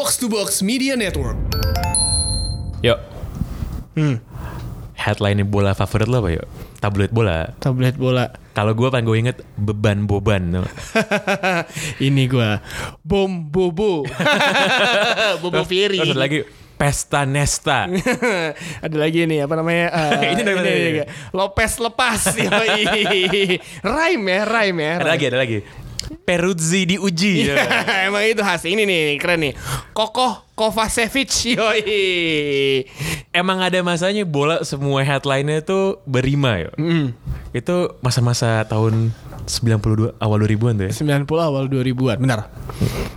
Box to Box Media Network. Yuk. Headline bola favorit lo apa yuk? Tabloid bola. Tablet bola. Kalau gue paling gue inget beban boban. Ini gua Bom Bobo. Bobo Firi. Terus ada lagi pesta nesta. ada lagi nih apa namanya? eh, Ini ini? Lopez lepas. Rhyme ya, rhyme ya. ada lagi, ada lagi. Peruzzi diuji. Iya, Emang itu khas ini nih keren nih. Kokoh Kovacevic yoi. Emang ada masanya bola semua headline-nya tuh berima ya. Itu masa-masa tahun 92 awal 2000-an tuh ya. 90 awal 2000-an, benar.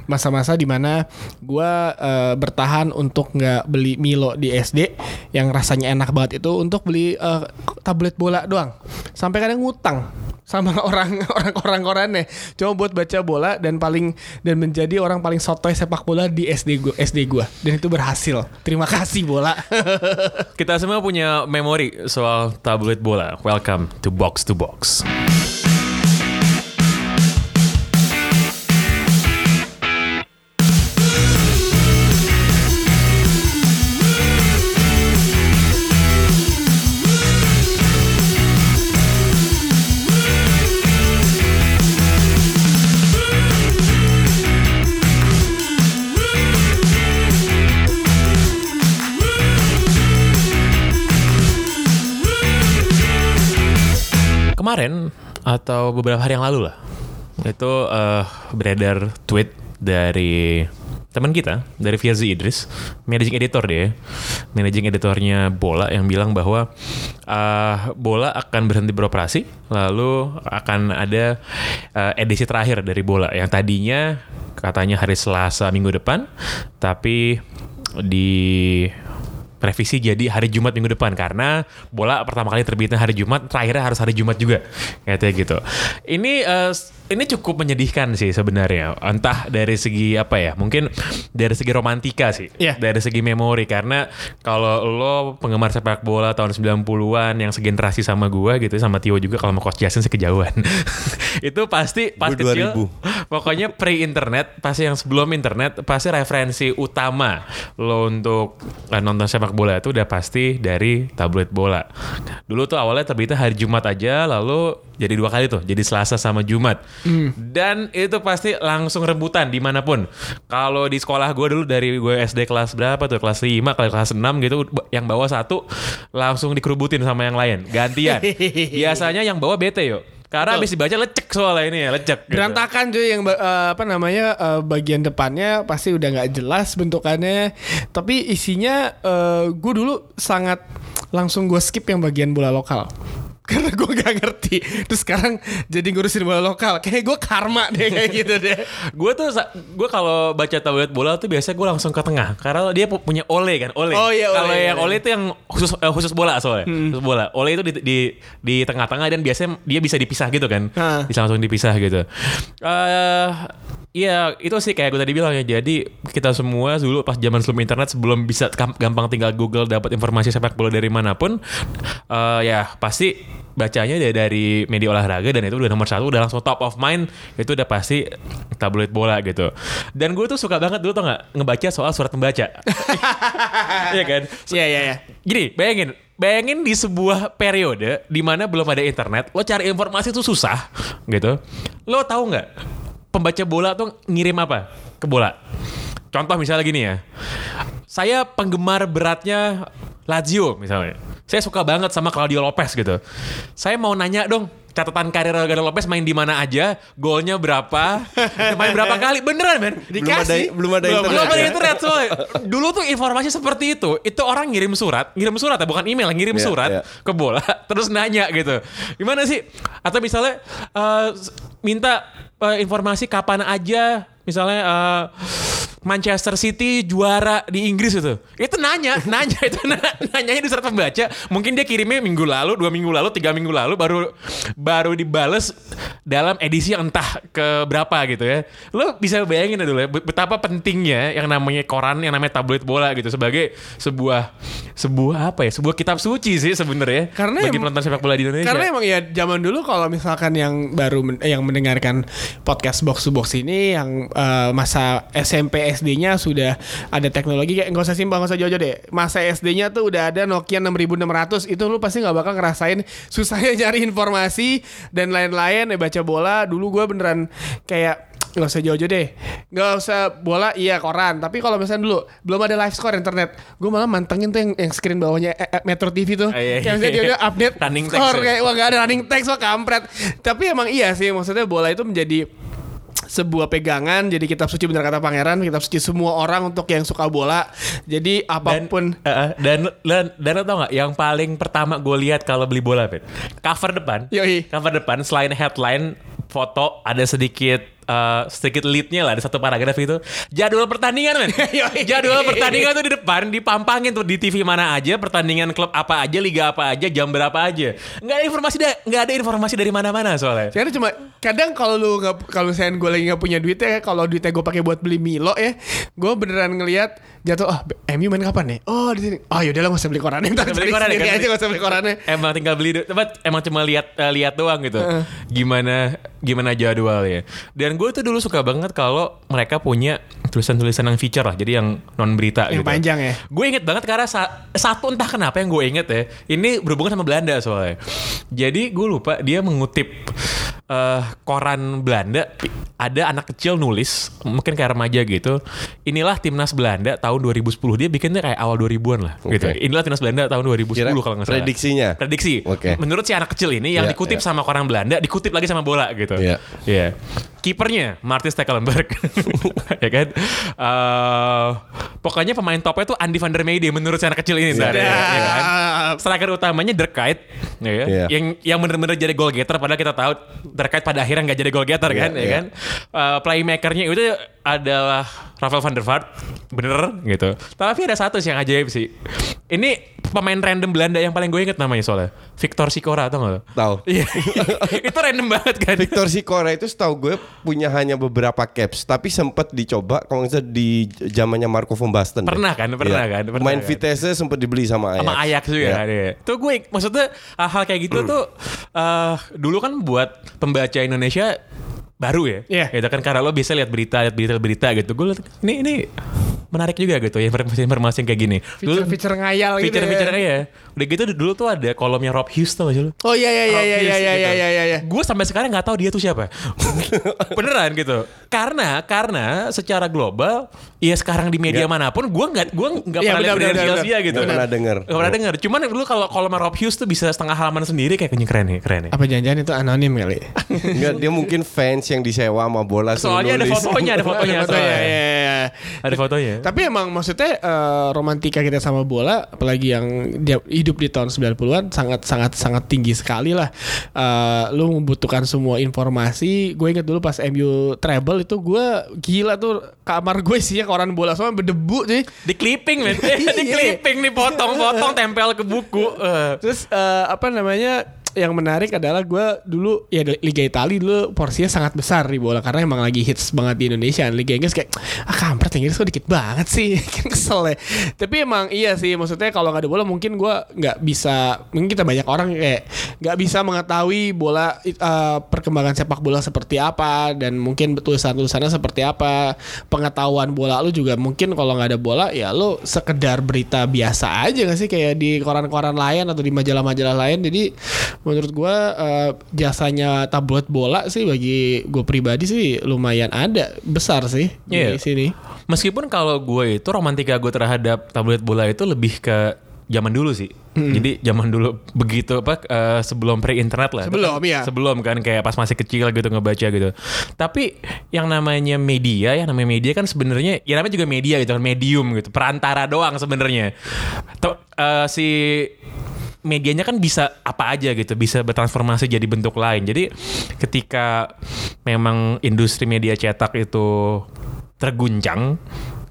Masa-masa di mana gua eh, bertahan untuk nggak beli Milo di SD yang rasanya enak banget itu untuk beli eh, tablet bola doang. Sampai kadang ngutang sama orang orang orang korannya cuma buat baca bola dan paling dan menjadi orang paling sotoy sepak bola di SD gua SD gua dan itu berhasil terima kasih bola Kita semua punya memori soal tabloid bola. Welcome to Box to Box. Kemarin atau beberapa hari yang lalu lah, itu eh, beredar tweet dari teman kita dari Firzi Idris, managing editor dia, managing editornya bola yang bilang bahwa eh, bola akan berhenti beroperasi, lalu akan ada eh, edisi terakhir dari bola yang tadinya katanya hari Selasa minggu depan, tapi di revisi jadi hari Jumat minggu depan karena bola pertama kali terbitnya hari Jumat, terakhirnya harus hari Jumat juga. Katanya gitu. Ini eh, ini cukup menyedihkan sih sebenarnya. Entah dari segi apa ya? Mungkin dari segi romantika sih. Iya. Dari segi memori karena kalau lo penggemar sepak bola tahun 90-an yang segenerasi sama gua gitu sama Tio juga kalau mau coach Jason sih kejauhan. Itu pasti pas Gua kecil 2000. pokoknya pre-internet pasti yang sebelum internet pasti referensi utama lo untuk eh, nonton sepak bola itu udah pasti dari tabloid bola. Dulu tuh awalnya terbitnya hari Jumat aja lalu jadi dua kali tuh jadi Selasa sama Jumat dan itu pasti langsung rebutan di mana pun. Kalau di sekolah gue dulu dari gue SD kelas berapa tuh kelas 5 kali kelas 6 gitu yang bawa satu langsung dikerubutin sama yang lain gantian. Biasanya yang bawa bete yuk. Karena habis dibaca lecek soalnya ini ya, lecek. gitu. berantakan cuy yang eh, apa namanya eh, bagian depannya pasti udah nggak jelas bentukannya tapi isinya gue dulu sangat langsung gue skip yang bagian bola lokal karena gue gak ngerti. Terus sekarang jadi ngurusin bola lokal. Kayak gue karma deh kayak gitu deh. Gue tuh gue kalau baca tabloid bola tuh biasanya gue langsung ke tengah. Karena dia pu- punya ole kan ole. Oh iya, kalau iya, yang iya. ole itu yang khusus eh, khusus bola soalnya. Khusus bola. Ole itu di di di tengah-tengah dan biasanya dia bisa dipisah gitu kan. Hah. bisa langsung dipisah gitu. Eh Iya itu sih kayak gue tadi bilang ya. Jadi kita semua dulu pas zaman sebelum internet Sebelum bisa gam- gampang tinggal Google dapat informasi sepak bola dari mana pun eh Ya pasti bacanya dari, dari media olahraga Dan itu udah nomor satu Udah langsung top of mind Itu udah pasti tabloid bola gitu. Dan gue tuh suka banget dulu tau gak Ngebaca soal surat pembaca? Iya kan? Iya iya iya. Gini, bayangin, bayangin di sebuah periode di mana belum ada internet, lo cari informasi itu susah, gitu. Lo tahu nggak pembaca bola tuh ngirim apa ke bola? Contoh misalnya gini ya, saya penggemar beratnya Lazio misalnya. Saya suka banget sama Claudio Lopez gitu. Saya mau nanya dong, catatan karir Claudio Lopez main di mana aja, golnya berapa, main berapa kali, beneran men? Belum ada belum ada Belum Belum ada internet. ya? internet soalnya. Dulu tuh informasi seperti itu. Itu orang ngirim surat, ngirim surat ya bukan email, ngirim Iya, surat iya. ke bola, terus nanya gitu. Gimana sih? Atau misalnya s- minta eh, informasi kapan aja, misalnya eh, Manchester City juara di Inggris itu. Itu nanya, nanya itu na- nanyanya di surat pembaca. Mungkin dia kirimnya minggu lalu, dua minggu lalu, tiga minggu lalu baru baru dibales dalam edisi yang entah ke berapa gitu ya. Lo bisa bayangin ya dulu ya bet- betapa pentingnya yang namanya koran, yang namanya tabloid bola gitu sebagai sebuah sebuah apa ya? Sebuah kitab suci sih sebenarnya Karena bagi penonton sepak bola di Indonesia. Karena emang ya zaman dulu kalau misalkan yang baru men- yang mendengarkan podcast box to box ini yang eh, masa SMP SD-nya sudah ada teknologi kayak nggak usah simpang nggak usah jauh-jauh deh. Masa SD-nya tuh udah ada Nokia 6600 itu lu pasti nggak bakal ngerasain susahnya nyari informasi dan lain-lain ya baca bola. Dulu gue beneran kayak nggak usah jauh-jauh deh nggak usah bola iya koran tapi kalau misalnya dulu belum ada live score internet gue malah mantengin tuh yang, yang screen bawahnya eh, eh, Metro TV tuh Ah, iya, kayak misalnya iya. dia udah update Running text score ya. kayak wah gak ada running text wah kampret tapi emang iya sih maksudnya bola itu menjadi sebuah pegangan jadi kitab suci benar kata pangeran kitab suci semua orang untuk yang suka bola. Jadi apa pun Eh, eh, dan dan dan lo tau nggak yang paling pertama gue lihat kalau beli bola Pet cover depan. Yoi. cover depan selain headline foto ada sedikit eh, sedikit leadnya lah ada satu paragraf itu. Jadwal pertandingan men. Jadwal pertandingan tuh di depan dipampangin tuh di TV mana aja pertandingan klub apa aja liga apa aja jam berapa aja. Nggak ada informasi da- nggak ada informasi dari mana-mana soalnya. Sekarang cuma kadang kalau lu nggak kalau misalnya gue lagi nggak punya duit ya kalau duitnya gue pakai buat beli Milo ya gue beneran ngelihat jatuh ah MU main kapan nih oh di sini. Oh yaudah lah nggak usah beli korannya ntar Beli cari koran ya, sendiri kan? aja nggak usah beli korannya. Emang tinggal beli emang cuma lihat eh, lihat doang gitu. Gimana gimana jadwalnya? Dan gue tuh dulu suka banget kalau mereka punya tulisan-tulisan yang feature lah jadi yang non berita Yang gitu panjang ya? gue inget banget karena sa- satu entah kenapa yang gue inget ya ini berhubungan sama Belanda soalnya jadi gue lupa dia mengutip eh, koran Belanda ada anak kecil nulis mungkin kayak remaja gitu inilah timnas Belanda tahun 2010 dia bikinnya kayak awal 2000-an lah gitu Oke. inilah timnas Belanda tahun 2010 Kira kalau nggak salah prediksinya? prediksi Oke. menurut si anak kecil ini yang Iya, dikutip iya. sama koran Belanda dikutip lagi sama bola gitu Iya. Iya. kipernya Martin Stekelenburg ya kan Eh, pokoknya pemain topnya tuh Andy van der Meijden menurut si anak kecil ini Zar, ya, ya kan? striker utamanya Derkait ya kan? Iya. yang yang bener-bener jadi goal getter padahal kita tahu Derkait pada akhirnya nggak jadi goal getter Iya, kan ya iya. kan Eh, playmakernya itu adalah Rafael van der Vaart bener gitu tapi ada satu sih yang ajaib sih ini pemain random Belanda yang paling gue inget namanya soalnya Victor Sikora tau gak lo? Tahu. Iya itu random banget kan Victor Sikora itu setahu gue punya hanya beberapa caps tapi sempat dicoba kalau nggak salah di zamannya Marco van Basten. Pernah kan, pernah Iya. kan, pernah Main kan. Vitesse sempat dibeli sama Ajax. sama Ajax juga Iya. kan ya. Tuh gue maksudnya hal-hal kayak gitu tuh eh dulu kan buat pembaca Indonesia baru ya. Iya. Gitu kan karena lo bisa lihat berita, lihat berita-berita gitu. Gue ini ini menarik juga gitu ya informasi-informasi yang kayak gini. Dulu Feature-feature ngayal gitu feature-feature ya. ya. Udah gitu dulu tuh ada kolomnya Rob Hughes tau gak sih lo? Oh iya iya iya Rob iya Hughes iya iya gitu. iya iya iya. Gue sampai sekarang nggak tahu dia tuh siapa. Beneran gitu. Karena karena secara global, ya sekarang di media mana pun, gue nggak gue nggak Iya, pernah lihat dia gitu. Nggak pernah denger. Gak pernah denger. Cuman dulu kalau kalau sama Rob Hughes tuh bisa setengah halaman sendiri kayak kayaknya keren nih, keren nih. Apa jangan-jangan itu anonim kali? Enggak, dia mungkin fans yang disewa sama bola Soalnya ada nulis. fotonya, ada fotonya. Ada fotonya, soalnya. iya, iya. Ada fotonya. Tapi emang maksudnya eh, romantika kita sama bola apalagi yang dia hidup di tahun 90-an sangat sangat sangat tinggi sekali lah. Eh, lu membutuhkan semua informasi. Gue inget dulu pas MU treble itu gue gila tuh kamar gue sih ya koran bola semua berdebu sih. Di clipping men, di clipping nih potong-potong tempel ke buku. Eh. Terus eh, apa namanya? Yang menarik adalah gue dulu ya Liga Italia dulu porsinya sangat besar di bola karena emang lagi hits banget di Indonesia. Liga Inggris kayak ah kampret Inggris kok dikit banget sih, kan kesel ya. Tapi emang iya sih maksudnya kalau nggak ada bola mungkin gue nggak bisa, mungkin kita banyak orang kayak nggak bisa mengetahui bola eh, perkembangan sepak bola seperti apa dan mungkin tulisan-tulisannya seperti apa, pengetahuan bola lu juga mungkin kalau nggak ada bola ya lu sekedar berita biasa aja gak sih kayak di koran-koran lain atau di majalah-majalah lain. Jadi menurut gua eh, jasanya tabloid bola sih bagi gue pribadi sih lumayan ada besar sih Iya. di sini. Meskipun kalau gue itu romantika gue terhadap tabloid bola itu lebih ke zaman dulu sih. Jadi zaman dulu begitu apa eh, sebelum pre-internet lah. Sebelum, kan, iya. Sebelum kan kayak pas masih kecil gitu ngebaca gitu. Tapi yang namanya media, yang namanya media kan sebenarnya ya namanya juga media gitu kan, medium gitu, perantara doang sebenarnya. Eh, si medianya kan bisa apa aja gitu, bisa bertransformasi jadi bentuk lain. Jadi ketika memang industri media cetak itu terguncang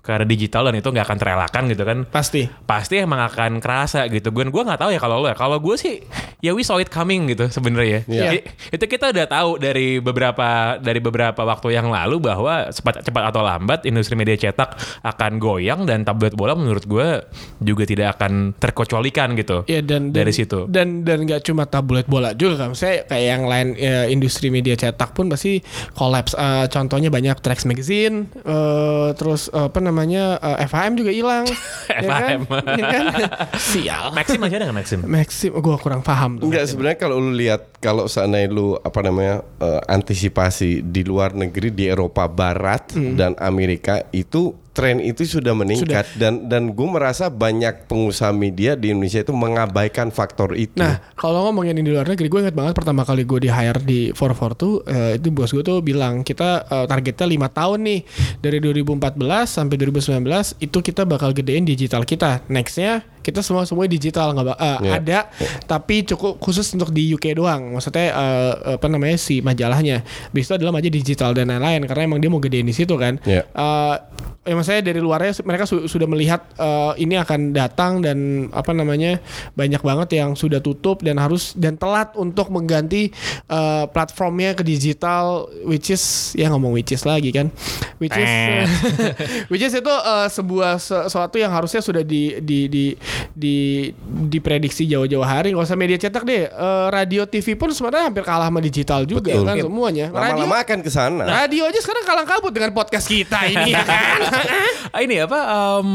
karena digital dan itu nggak akan terelakkan gitu kan Pasti. pasti emang akan kerasa gitu gue gue nggak tahu ya kalau lo ya kalau gue sih ya we saw it coming gitu sebenarnya Iya. I- itu kita udah tahu dari beberapa dari beberapa waktu yang lalu bahwa cepat cepat atau lambat industri media cetak akan goyang dan tablet bola menurut gue juga tidak akan terkecualikan gitu Ya dan, dan dari situ dan dan nggak cuma tablet bola juga kan. Saya kayak yang lain ya, industri media cetak pun pasti kolaps. Eh, contohnya banyak Trax Magazine, eh, terus eh, apa namanya eh, FHM juga hilang. ya kan? FHM. Ya kan? Sial. Maxim masih ada nggak Maxim Maxim, gue kurang paham. tuh. Enggak sebenarnya kalau lu lihat kalau seandainya lu apa namanya eh, antisipasi di luar negeri di Eropa Barat Hmm. dan Amerika itu tren itu sudah meningkat dan dan gue merasa banyak pengusaha media di Indonesia itu mengabaikan faktor itu. Nah, kalau ngomongin di luar negeri, gue inget banget pertama kali gue di hire di 442, eh, itu bos gue tuh bilang kita eh, targetnya lima tahun nih dari 2014 sampai 2019 itu kita bakal gedein digital kita. Nextnya kita semua semua digital nggak bak- eh, Iya. ada, tapi cukup khusus untuk di UK doang. Maksudnya eh, apa namanya si majalahnya. Bis itu adalah majalah digital dan lain-lain karena emang dia mau gedein di situ kan. Iya. Eh, ya maksudnya dari luarnya mereka su- sudah melihat eh, ini akan datang dan apa namanya banyak banget yang sudah tutup dan harus dan telat untuk mengganti eh, platformnya ke digital which is ya ngomong which is lagi kan which is Eh. which is itu eh, sebuah se- sesuatu yang harusnya sudah di di di di diprediksi jauh-jauh hari nggak usah media cetak deh Eh, radio TV pun sebenarnya hampir kalah sama digital juga Betul. kan semuanya radio Lama-lama akan ke sana. radio aja sekarang kalang kabut dengan podcast kita ini ya kan Ah, ini apa? em,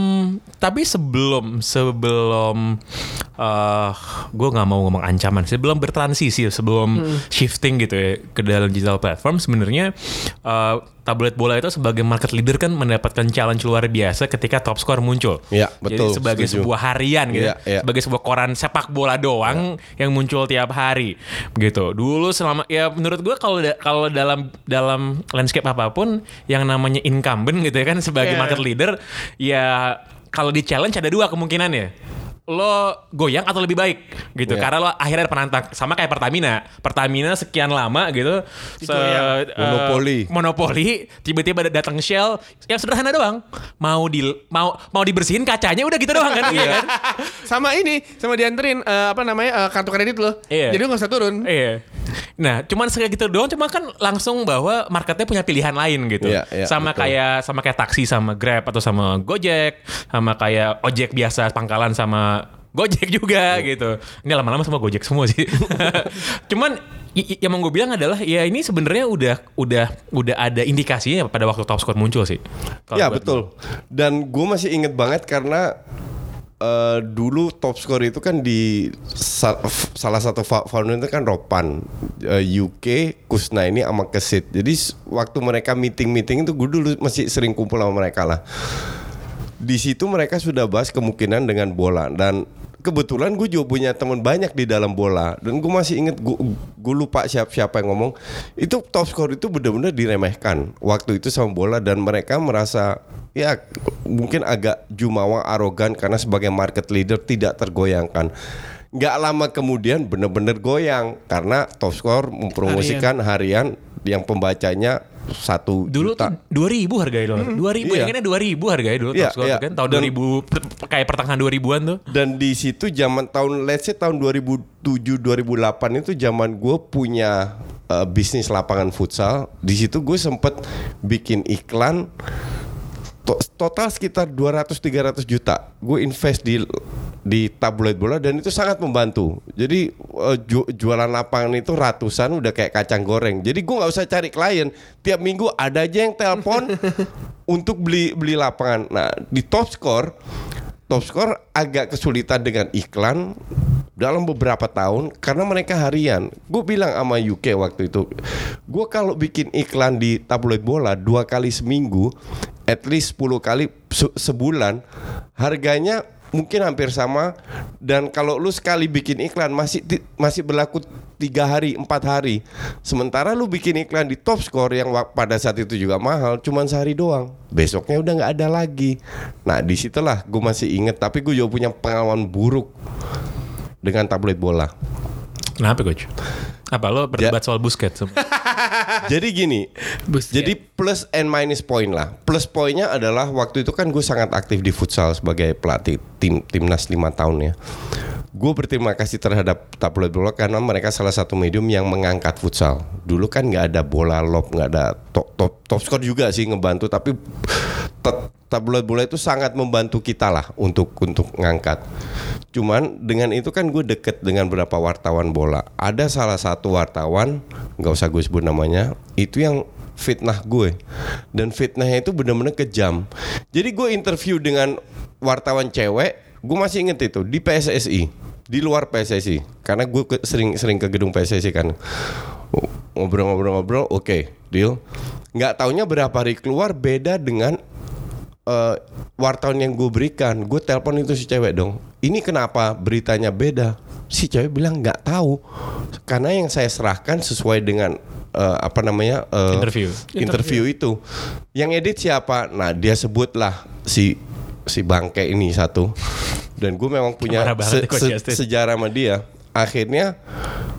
tapi sebelum sebelum eh gue nggak mau ngomong ancaman, sebelum bertransisi, sebelum shifting gitu ya ke dalam digital platform, sebenarnya eh, tablet bola itu sebagai market leader kan mendapatkan challenge luar biasa ketika top score muncul. Iya, betul, Jadi sebagai setuju. sebuah harian gitu, Iya, iya. sebagai sebuah koran sepak bola doang yang muncul tiap hari gitu. Dulu selama ya menurut gue kalau da- kalau dalam dalam landscape apa pun yang namanya incumbent gitu ya kan sebagai Iya. market leader ya kalau di challenge ada dua kemungkinan ya lo goyang atau lebih baik gitu Iya. karena lo akhirnya ada penantang sama kayak Pertamina Pertamina sekian lama gitu se- eh, Monopoli. monopoli tiba-tiba ada datang Shell yang sederhana doang mau di mau mau dibersihin kacanya udah gitu doang kan iya kan sama ini sama dianterin eh, apa namanya eh, kartu kredit lo Iya. jadi lo nggak usah turun Iya. Nah, cuman kayak gitu doang, cuma kan langsung bahwa marketnya punya pilihan lain gitu. Iya, iya, sama betul. kayak sama kayak taksi sama Grab atau sama Gojek, sama kayak ojek biasa pangkalan sama Gojek juga Iya. gitu. Ini lama-lama semua Gojek semua sih. cuman yang mau gue bilang adalah ya ini sebenarnya udah udah udah ada indikasinya pada waktu top score muncul sih. Ya betul. Dan gue masih inget banget karena eh, dulu top score itu kan di sa- f- salah satu founder itu kan Ropan eh, UK Kusna ini sama Kesit. Jadi waktu mereka meeting meeting itu gue dulu masih sering kumpul sama mereka lah. Di situ mereka sudah bahas kemungkinan dengan bola dan kebetulan gue juga punya teman banyak di dalam bola. Dan gue masih inget gue, lupa siapa siapa yang ngomong. Itu top score itu benar-benar diremehkan waktu itu sama bola. Dan mereka merasa ya mungkin agak jumawa arogan karena sebagai market leader tidak tergoyangkan nggak lama kemudian benar-benar goyang karena top score mempromosikan harian, yang pembacanya satu Dulu juta. tuh 2000 harganya dulu. 2000 Iya. ingatnya 2000 harganya dulu Iya, top score iya. kan tahun Dan- 2000 kayak pertengahan 2000-an tuh. Dan di situ zaman tahun let's say tahun 2007 2008 itu zaman gue punya uh, bisnis lapangan futsal. Di situ gue sempet bikin iklan to- total sekitar 200 300 juta. Gue invest di di tabloid bola dan itu sangat membantu. Jadi uh, ju- jualan lapangan itu ratusan udah kayak kacang goreng. Jadi gue nggak usah cari klien. Tiap minggu ada aja yang telepon untuk beli beli lapangan. Nah di top score top score agak kesulitan dengan iklan dalam beberapa tahun karena mereka harian. Gue bilang sama UK waktu itu, gue kalau bikin iklan di tabloid bola dua kali seminggu, at least 10 kali se- sebulan, harganya mungkin hampir sama. Dan kalau lu sekali bikin iklan masih masih berlaku tiga hari, empat hari. Sementara lu bikin iklan di top score yang pada saat itu juga mahal, cuman sehari doang. Besoknya udah nggak ada lagi. Nah di situlah gue masih inget, tapi gue juga punya pengalaman buruk dengan tabloid bola. Kenapa coach? Apa lo berdebat soal Busquets? Jadi gini, Busquets. jadi plus and minus point lah. Plus poinnya adalah waktu itu kan gue sangat aktif di futsal sebagai pelatih tim timnas lima tahun ya. Gue berterima kasih terhadap tabloid bola karena mereka salah satu medium yang mengangkat futsal. Dulu kan nggak ada bola lob, nggak ada top top top score juga sih ngebantu, tapi tabloid bola itu sangat membantu kita lah untuk untuk ngangkat. Cuman dengan itu kan gue deket dengan beberapa wartawan bola. Ada salah satu wartawan, nggak usah gue sebut namanya, itu yang fitnah gue dan fitnahnya itu benar-benar kejam. Jadi gue interview dengan wartawan cewek, gue masih inget itu di PSSI, di luar PSSI, karena gue ke- sering sering ke gedung PSSI kan ngobrol-ngobrol-ngobrol, oke, deal. Nggak taunya berapa hari keluar beda dengan eh, wartawan yang gue berikan, gue telepon itu si cewek dong. Ini kenapa beritanya beda? Si cewek bilang nggak tahu, karena yang saya serahkan sesuai dengan eh, apa namanya eh, Interview. interview itu. Yang edit siapa? Nah dia sebutlah si si bangke ini satu. Dan gue memang punya se- se- sejarah sama dia. Akhirnya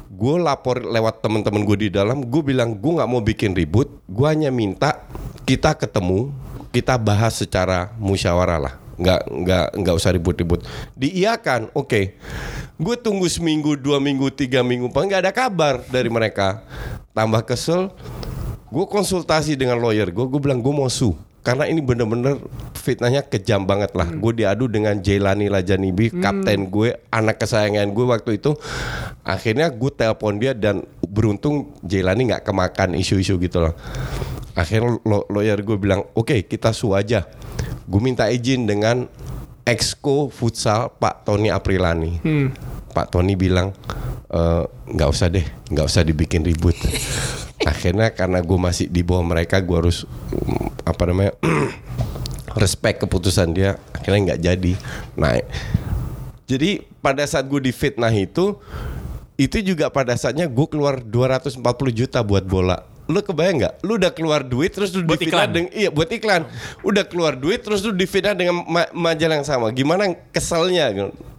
gue lapor lewat teman-teman gue di dalam. Gue bilang gue nggak mau bikin ribut. Gue hanya minta kita ketemu, kita bahas secara musyawarah lah. Nggak nggak nggak usah ribut-ribut. Diiakan, oke. Gue tunggu seminggu, dua minggu, tiga minggu, pak nggak ada kabar dari mereka. Tambah kesel, gue konsultasi dengan lawyer gue, gue bilang gue mau sue karena ini bener-bener fitnahnya kejam banget lah. Gue diadu dengan Jailani Lajanibi, kapten gue, anak kesayangan gue waktu itu. Akhirnya gue telepon dia dan beruntung Jailani nggak kemakan isu-isu gitu loh. Akhirnya lo- lawyer gue bilang, oke kita sue aja. Gue minta izin dengan exco futsal Pak Tony Aprilani. Pak Tony bilang "Eh, nggak usah deh, nggak usah dibikin ribut. Akhirnya karena gue masih di bawah mereka, gue harus mm, apa namanya respect keputusan dia. Akhirnya nggak jadi. Nah, jadi pada saat gue difitnah itu, itu juga pada saatnya gue keluar 240 juta buat bola. Lu kebayang nggak? Lu udah keluar duit terus lu Buat difitnah iklan? dengan iya buat iklan. Udah keluar duit terus lu difitnah dengan ma- majalah yang sama. Gimana keselnya?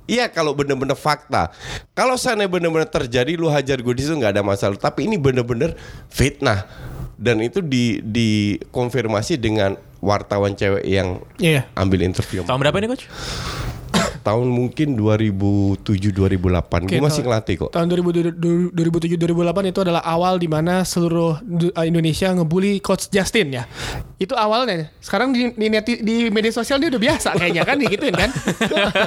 Iya kalau bener-bener fakta. Kalau sana bener-bener terjadi lu hajar gue di situ nggak ada masalah. Tapi ini bener-bener fitnah dan itu di dikonfirmasi dengan wartawan cewek yang Iya. ambil interview Tahun berapa nih coach? Tahun mungkin 2007 2008 Oke, gue masih ngelatih kok Tahun 2007 2008 itu adalah awal di mana seluruh uh, Indonesia ngebully coach Justin ya. Itu awalnya. Sekarang di di, neti- di media sosial dia udah biasa kayaknya kan digituin kan.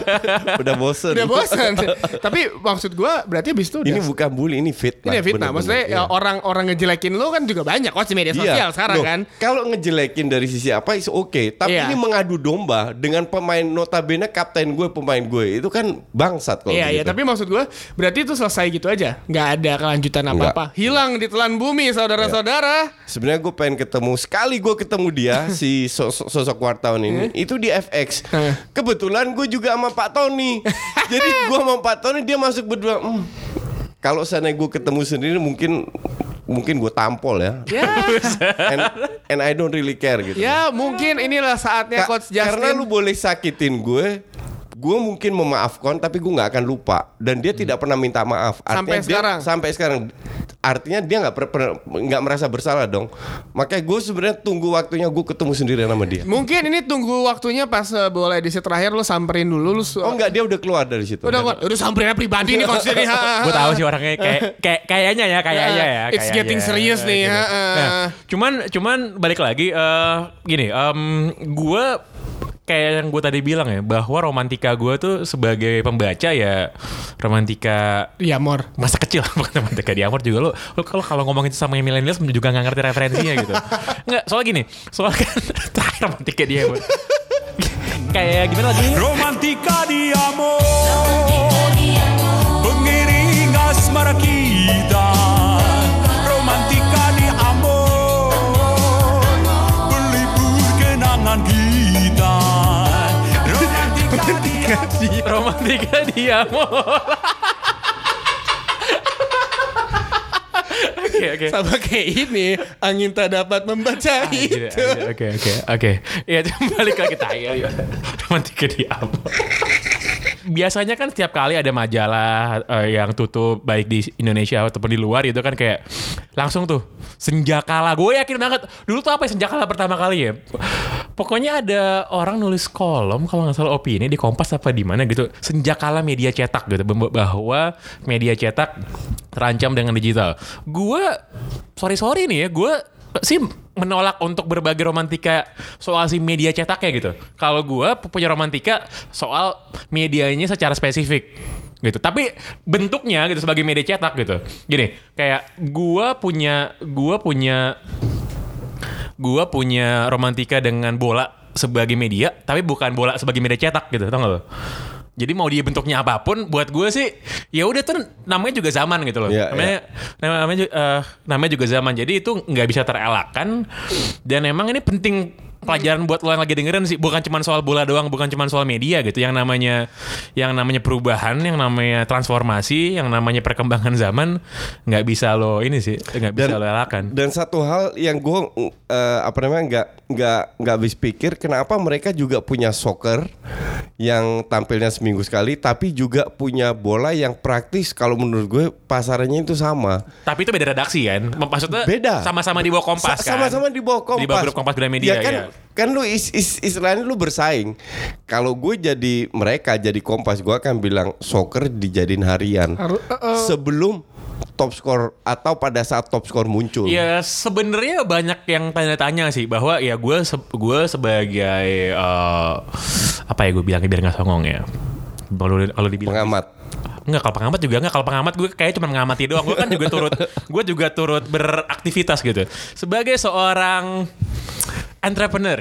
udah bosen udah bosan. Tapi maksud gua berarti abis itu udah ini bukan bully ini fitnah ini fitnah. Maksudnya ya, Iya. orang-orang ngejelekin lu kan juga banyak coach di media Iya. sosial sekarang Loh, kan. Kalau ngejelekin dari sisi apa is oke, tapi Iya. ini mengadu domba dengan pemain notabene kapten gue, pemain gue itu kan bangsat kalau Iya iya begitu. tapi maksud gue berarti itu selesai gitu aja nggak ada kelanjutan apa apa hilang di telan bumi saudara-saudara Sebenarnya gue pengen ketemu sekali gue ketemu dia si sosok, sosok wartawan ini itu di FX. Eh. Kebetulan gue juga sama Pak Tony. Jadi gue sama Pak Tony dia masuk berdua. "Hmm, kalau sana gue ketemu sendiri mungkin mungkin gue tampol ya. ya And, and I don't really care gitu. ya mungkin inilah saatnya Ka- coach Justin Karena lu boleh sakitin gue, gue mungkin memaafkan tapi gue nggak akan lupa dan dia tidak pernah minta maaf. Sampai dia- sekarang? Sampai sekarang. Artinya dia nggak nggak merasa bersalah dong. Makanya gue sebenarnya tunggu waktunya gue ketemu sendiri sama dia. mungkin ini tunggu waktunya pas uh, bola edisi terakhir lu samperin dulu lu su- Oh enggak dia udah keluar dari situ. udah kok udah samperin pribadi nih ha, Gue tahu sih orangnya kayak kayak kayaknya ya kayaknya ya. It's kayaknya. getting serious nih, ha. Nah, cuman cuman balik lagi eh gini, em gue kayak yang gue tadi bilang ya bahwa romantika gue tuh sebagai pembaca ya romantika Iya mor masa kecil bukan romantika di Amor juga. Lo lo kalau kalau ngomongin sama yang milenials juga nggak ngerti referensinya gitu. Nggak soal gini soal kan terakhir romantika dia Amor. kayak gimana lagi? Romantika di amor. Pengiring asmara kita Romantika di amor romantika di Amor Oke oke. sama kayak ini angin tak dapat membaca Anjir, itu anjir, Oke oke oke. Ya balik lagi tayo. Romantika di Amor. biasanya kan setiap kali ada majalah eh, yang tutup baik di Indonesia ataupun di luar itu kan kayak langsung tuh senjakala. Gue yakin banget dulu tuh apa ya senjakala pertama kali ya. Pokoknya ada orang nulis kolom kalau nggak salah opini di Kompas apa di mana gitu. Senjakala media cetak gitu bahwa media cetak terancam dengan digital. Gue sorry sorry nih ya gue sih menolak untuk berbagi romantika soal si media cetaknya gitu. Kalau gue punya romantika soal medianya secara spesifik gitu. Tapi bentuknya gitu sebagai media cetak gitu. Gini, kayak gue punya gue punya gue punya romantika dengan bola sebagai media, tapi bukan bola sebagai media cetak gitu, tau gak lo? Jadi mau dia bentuknya apa pun, buat gue sih ya udah tuh namanya juga zaman gitu loh. Iya, namanya namanya namanya, eh, namanya juga zaman. Jadi itu nggak bisa terelakkan dan emang ini penting pelajaran buat lo yang lagi dengerin sih. Bukan cuma soal bola doang bukan cuma soal media gitu. Yang namanya yang namanya perubahan yang namanya transformasi yang namanya perkembangan zaman nggak bisa lo ini sih nggak bisa lo elakkan. Dan satu hal yang gue apa namanya nggak nggak nggak habis pikir kenapa mereka juga punya soccer yang tampilnya seminggu sekali tapi juga punya bola yang praktis kalau menurut gue pasarannya itu sama. Tapi itu beda redaksi kan? Maksudnya Beda. sama-sama di bawah Kompas Sa- kan? Sama-sama di bawah Kompas. Di bawah grup Kompas Gramedia Ya kan, ya. kan lu is, is, istilahnya lu bersaing. Kalau gue jadi mereka jadi Kompas, gue akan bilang soccer dijadiin harian. Haru- eh, eh. Sebelum top score atau pada saat top score muncul. Ya sebenarnya banyak yang tanya-tanya sih bahwa ya gue se- gue sebagai eh, apa ya gue bilangnya biar nggak songong ya. Kalau kalau dibilang Pengamat. Enggak kalau pengamat juga enggak kalau pengamat gue kayak cuma mengamati doang gue kan juga turut gue juga turut beraktivitas gitu sebagai seorang entrepreneur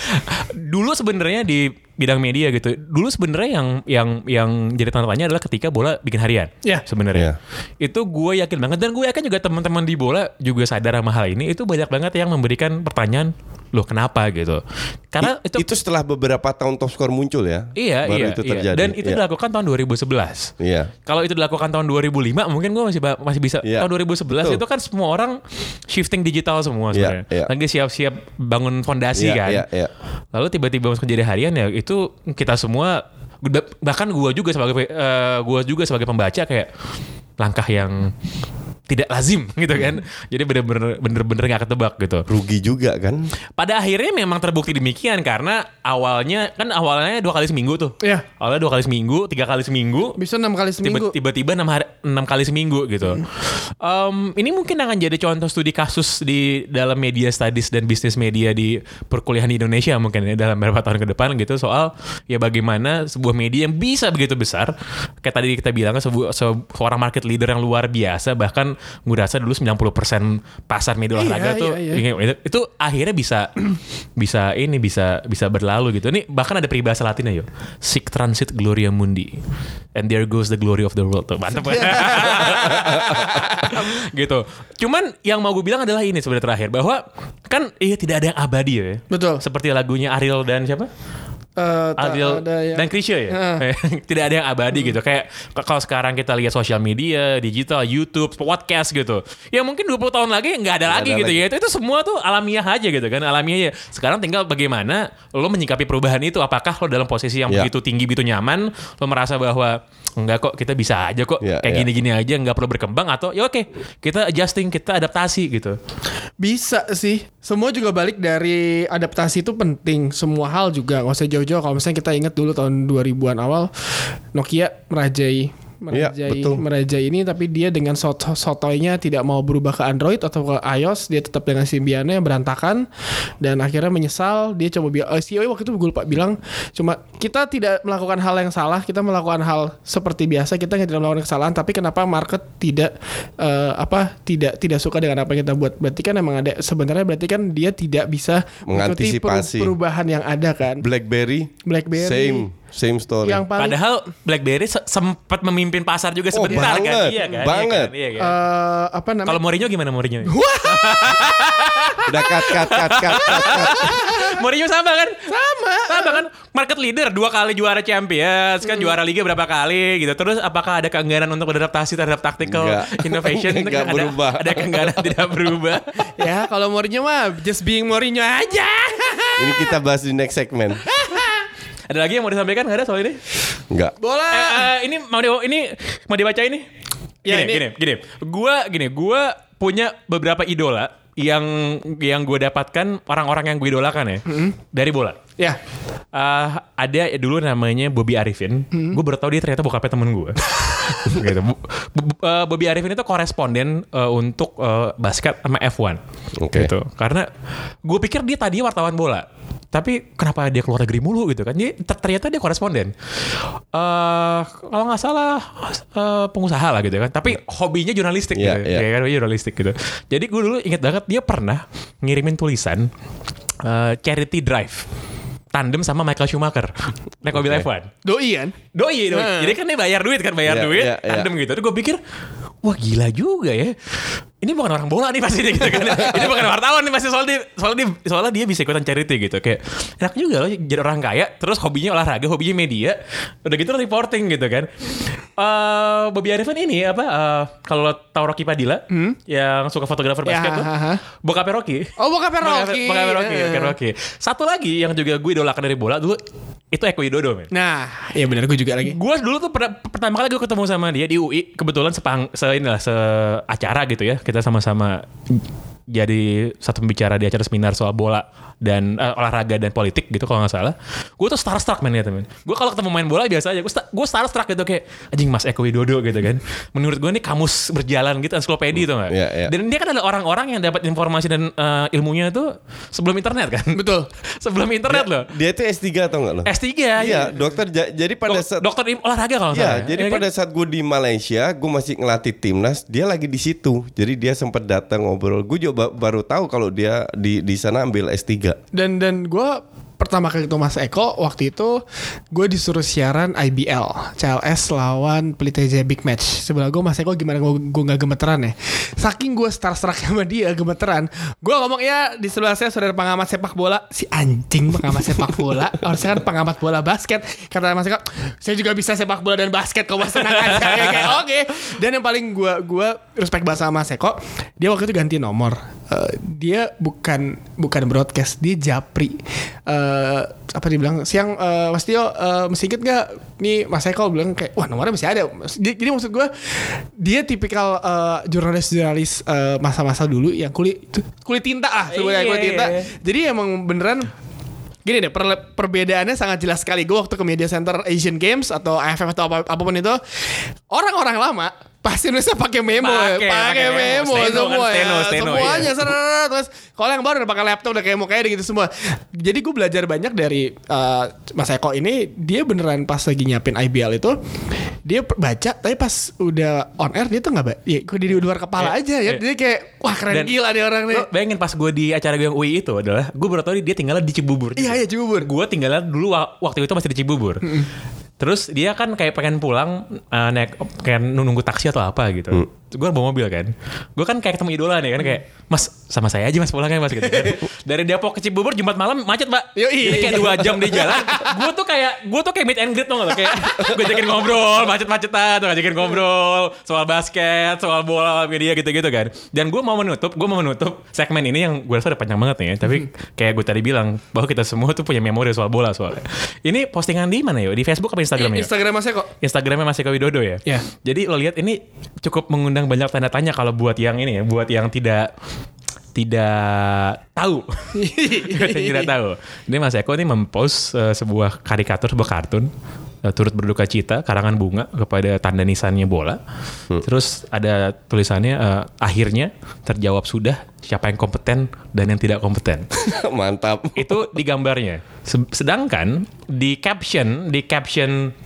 dulu sebenarnya di bidang media gitu. Dulu sebenarnya yang yang yang jadi tantangannya adalah ketika bola bikin harian Ya. sebenarnya. Itu gue yakin banget. Dan gue yakin juga teman-teman di bola juga sadar sama hal ini. Itu banyak banget yang memberikan pertanyaan loh kenapa gitu karena I- itu, itu, setelah beberapa tahun top score muncul ya. iya Baru iya itu iya. terjadi. dan itu Iya. dilakukan tahun 2011 Iya. kalau itu dilakukan tahun 2005 mungkin gue masih masih bisa. Iya. Tahun 2011 Betul. itu kan semua orang shifting digital semua Iya, sebenarnya. iya. Lagi siap-siap bangun fondasi Iya, kan. iya, iya. Lalu tiba-tiba masuk jadi harian ya itu kita semua bahkan gue juga sebagai eh, gua juga sebagai pembaca kayak langkah yang tidak lazim gitu kan. Jadi bener-bener bener-bener gak ketebak gitu. Rugi juga kan. Pada akhirnya memang terbukti demikian karena awalnya kan awalnya dua kali seminggu tuh. Iya. Awalnya dua kali seminggu, tiga kali seminggu. Bisa enam kali seminggu. tiba-tiba enam hari enam kali seminggu gitu. Em, ini mungkin akan jadi contoh studi kasus di dalam media studies dan bisnis media di perkuliahan di Indonesia mungkin ya dalam beberapa tahun ke depan gitu soal ya bagaimana sebuah media yang bisa begitu besar kayak tadi kita bilang kan, sebuah se- seorang market leader yang luar biasa bahkan gue rasa dulu 90% pasar media Iya, olahraga tuh iya, iya. itu, itu akhirnya bisa bisa ini bisa bisa berlalu gitu. Ini bahkan ada peribahasa Latin ya, Sic transit gloria mundi. And there goes the glory of the world. Tuh, mantep. gitu. Cuman yang mau gue bilang adalah ini sebenarnya terakhir bahwa kan iya tidak ada yang abadi ya. Betul. Seperti lagunya Ariel dan siapa? Eh, tak Adil ada yang- dan Krisya ya. Heeh. Tidak ada yang abadi gitu. Kayak kalau sekarang kita lihat sosial media, digital, YouTube, podcast gitu. Ya mungkin 20 tahun lagi nggak ada lagi ada gitu lagi. ya. Itu, itu semua tuh alamiah aja gitu kan. Alamiah ya. Sekarang tinggal bagaimana lo menyikapi perubahan itu. Apakah lo dalam posisi yang Ya. begitu tinggi, begitu nyaman, lo merasa bahwa enggak kok kita bisa aja kok Ya, kayak ya. gini-gini aja nggak perlu berkembang atau ya oke kita adjusting kita adaptasi gitu Bisa sih. Semua juga balik dari adaptasi itu penting. Semua hal juga nggak usah jauh-jauh. Kalau misalnya kita ingat dulu tahun 2000-an awal Nokia merajai merajai Iya, betul. merajai ini tapi dia dengan sot sotoynya tidak mau berubah ke Android atau ke iOS dia tetap dengan Symbian-nya yang berantakan dan akhirnya menyesal dia coba bilang eh, CEO waktu itu gue lupa bilang cuma kita tidak melakukan hal yang salah kita melakukan hal seperti biasa kita tidak melakukan kesalahan tapi kenapa market tidak eh, apa tidak tidak suka dengan apa yang kita buat berarti kan emang ada sebenarnya berarti kan dia tidak bisa Mengantisipasi. perubahan yang ada kan BlackBerry, BlackBerry. same same story. yang paling padahal BlackBerry se- sempat memimpin pasar juga Oh, sebentar kan banget, iya kan banget. iya kan, iya kan? eh, apa namanya Kalau Mourinho gimana Mourinho? Udah cut cut cut cut cut. cut. Mourinho sama kan? Sama. Sama kan? Market leader dua kali juara Champions kan juara liga berapa kali gitu. Terus apakah ada keengganan untuk beradaptasi terhadap tactical Enggak. innovation? Itu Enggak kan ada- berubah. Ada keengganan tidak berubah. ya kalau Mourinho mah just being Mourinho aja Ini kita bahas di next segment. Ada lagi yang mau disampaikan nggak ada soal ini? Enggak. Bola. Eh, eh, ini mau di, ini mau dibaca ini? Ya, gini, ini- gini, gini. Gua gini, gua punya beberapa idola yang yang gue dapatkan orang-orang yang gue idolakan ya dari bola. Ya. Eh, ada dulu namanya Bobby Arifin. Gue baru tahu dia ternyata bokapnya temen gue. gitu. Bu- bu- eh, Bobby Arifin itu koresponden eh, untuk eh, basket sama F1. Oke. Gitu. Karena gue pikir dia tadinya wartawan bola. Tapi kenapa dia keluar negeri mulu gitu kan? Dia ter- ternyata dia koresponden. eh kalau nggak salah eh, pengusaha lah gitu kan. Tapi hobinya jurnalistik Iya, gitu. iya. Ya kan, hobinya jurnalistik gitu. Jadi gue dulu inget banget dia pernah ngirimin tulisan eh, charity drive tandem sama Michael Schumacher naik mobil Oke. F1. Doi kan? Doi, doi. Nah. Jadi kan dia bayar duit kan, bayar Iya, duit, iya, iya. tandem gitu. Terus gue pikir, wah gila juga ya. Ini bukan orang bola nih pasti gitu kan. Ini bukan wartawan nih pasti soalnya dia, soalnya dia, soalnya dia bisa ikutan charity gitu. Kayak enak juga loh jadi orang kaya, terus hobinya olahraga, hobinya media, udah gitu reporting gitu kan. Eh Bobby Arifin ini apa? eh, kalau lo tahu Rocky Padilla yang suka fotografer Ya, basket tuh, haha. bokapnya Rocky. Oh, bokapnya Rocky. Bokapnya Rocky, bokapnya Rocky. Satu lagi yang juga gue idolakan dari bola dulu itu Eko Widodo men. Nah, ya benar gue juga lagi. Gue dulu tuh pernah- pertama kali gue ketemu sama dia di UI kebetulan sepang se inilah se acara gitu ya kita sama-sama jadi satu pembicara di acara seminar soal bola dan eh, olahraga dan politik gitu kalau nggak salah gue tuh starstruck men ya temen gue kalau ketemu main bola biasa aja gue sta- gue starstruck gitu kayak anjing Mas Eko Widodo gitu kan menurut gue ini kamus berjalan gitu ensiklopedia tuh nggak Iya, iya. dan dia kan ada orang-orang yang dapat informasi dan eh, ilmunya tuh sebelum internet kan Betul. sebelum internet loh Dia itu S3 atau enggak lo? S3 Iya, dokter. Ja- Jadi pada Dok- saat dokter olahraga kalau nggak Ya, salah jadi Ya kan? pada saat gue di Malaysia, gue masih ngelatih timnas, dia lagi di situ. Jadi dia sempat datang ngobrol. Gue juga ba- baru tahu kalau dia di di sana ambil S3. Dan dan gue pertama kali ketemu Mas Eko waktu itu gue disuruh siaran IBL CLS lawan Pelita Jaya Big Match. Sebelah gue Mas Eko gimana gue gue nggak gemeteran ya? Saking gue starstruck sama dia gemeteran gue ngomong ya di sebelah saya saudara pengamat sepak bola. Si anjing pengamat sepak bola. Harusnya kan pengamat bola basket. Kata Mas Eko saya juga bisa sepak bola dan basket kau mas tenang aja. Ya, kayak oke. Dan yang paling gue gue respect sama Mas Eko dia waktu itu ganti nomor Eh, dia bukan bukan broadcast dia japri. Eh, apa dibilang siang eh, Mas Tio eh, masih inget nggak? Nih Mas Eko bilang kayak wah nomornya masih ada. Jadi, jadi maksud gue dia tipikal eh, jurnalis-jurnalis eh, masa-masa dulu yang kulit kulit tinta ah sebenarnya Iya, kulit tinta. iya. jadi emang beneran Gini deh, perle- perbedaannya sangat jelas sekali. Gue waktu ke Media Center Asian Games atau AFF atau apa, apa pun itu, orang-orang lama pasti nulisnya pakai memo, ya. Pakai, memo. Steno kan, semua ya. steno, steno, semuanya. iya. Terus kalau yang baru udah pakai laptop udah kayak mau kayak gitu semua. Jadi gue belajar banyak dari eh, Mas Eko ini. Dia beneran pas lagi nyiapin IBL itu, dia baca, tapi pas udah on air dia tuh nggak baca. Ya, di luar kepala Iya, aja ya. iya. Jadi kayak wah keren Dan- gila nih orang nih. Bayangin pas gue di acara gue yang UI itu adalah gue baru tahu dia tinggalnya di Cibubur. Iya iya Cibubur. Gue tinggalnya dulu wa- waktu itu masih di Cibubur. Terus dia kan kayak pengen pulang eh, naik kayak nunggu taksi atau apa gitu. Gue bawa mobil kan. Gue kan kayak ketemu idola nih kan kayak Mas sama saya aja mas pulangnya mas gitu kan. Dari Depok ke Cibubur Jumat malam macet mbak. Yoi. Jadi kayak dua jam di jalan. Gue tuh kayak gue tuh kayak meet and greet tuh gak Kayak gue ajakin ngobrol macet-macetan. Tuh ajakin ngobrol soal basket, soal bola media gitu-gitu kan. Dan gue mau menutup, gue mau menutup segmen ini yang gue rasa udah panjang banget nih ya. Tapi kayak gue tadi bilang bahwa kita semua tuh punya memori soal bola soalnya. Ini postingan di mana ya? Di Facebook apa Instagram ya? Instagram Mas Eko. Instagramnya masih ke Widodo ya. Iya. Jadi lo lihat ini cukup mengundang banyak tanda tanya kalau buat yang ini ya, buat yang tidak tidak tahu, tidak tahu. Ini Mas Eko ini mempost eh, sebuah karikatur, sebuah kartun eh, turut berduka cita karangan bunga kepada tanda nisannya bola. Terus ada tulisannya eh, akhirnya terjawab sudah siapa yang kompeten dan yang tidak kompeten Mantap. itu di gambarnya. Se- Sedangkan di caption, di caption,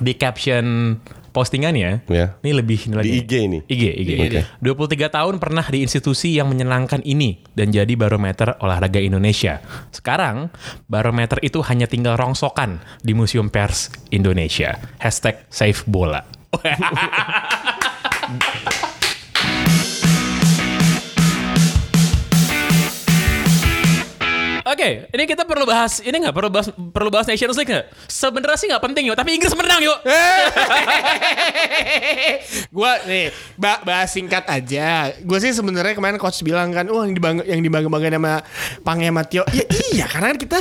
di caption postingannya, Ya. ini lebih ini lagi. Di IG ini? IG, IG. Oke. 23 tahun pernah di institusi yang menyenangkan ini dan jadi barometer olahraga Indonesia. Sekarang barometer itu hanya tinggal rongsokan di Museum Pers Indonesia. Hashtag Save Bola. Oke, ini kita perlu bahas ini nggak perlu bahas perlu bahas Nations League nggak? Sebenarnya sih nggak penting yuk, tapi Inggris menang yuk. gua nih ba- bahas singkat aja. Gue sih sebenarnya kemarin coach bilang kan, wah yang dibangga yang dibangga-banggain sama Pange Matio. Ya iya, karena kan kita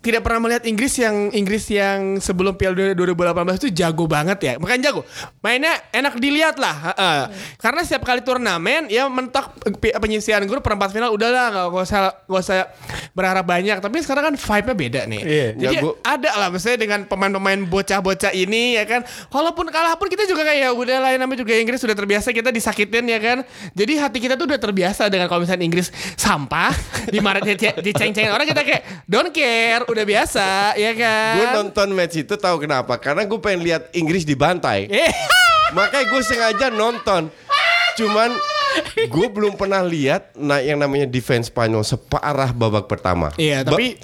tidak pernah melihat Inggris yang Inggris yang sebelum Piala Dunia 2018 itu jago banget ya. Makanya jago. Mainnya enak dilihat lah. Heeh. Karena setiap kali turnamen ya mentok pe- penyisian grup perempat final udahlah nggak usah nggak usah berharap banyak. Tapi sekarang kan vibe-nya beda nih. Iya, Jadi jago. ada lah misalnya dengan pemain-pemain bocah-bocah ini ya kan walaupun kalah pun kita juga kayak ya udah lah namanya juga Inggris sudah terbiasa kita disakitin ya kan jadi hati kita tuh udah terbiasa dengan kalau misalnya Inggris sampah dimarahin diceng-cengin orang kita kayak don't care udah biasa ya kan Gue nonton match itu tahu kenapa? Karena gue pengen lihat Inggris dibantai. Eh, Makanya gue sengaja nonton. Cuman gue belum pernah lihat nah yang namanya defense Spanyol separah babak pertama. Iya, Ba- tapi-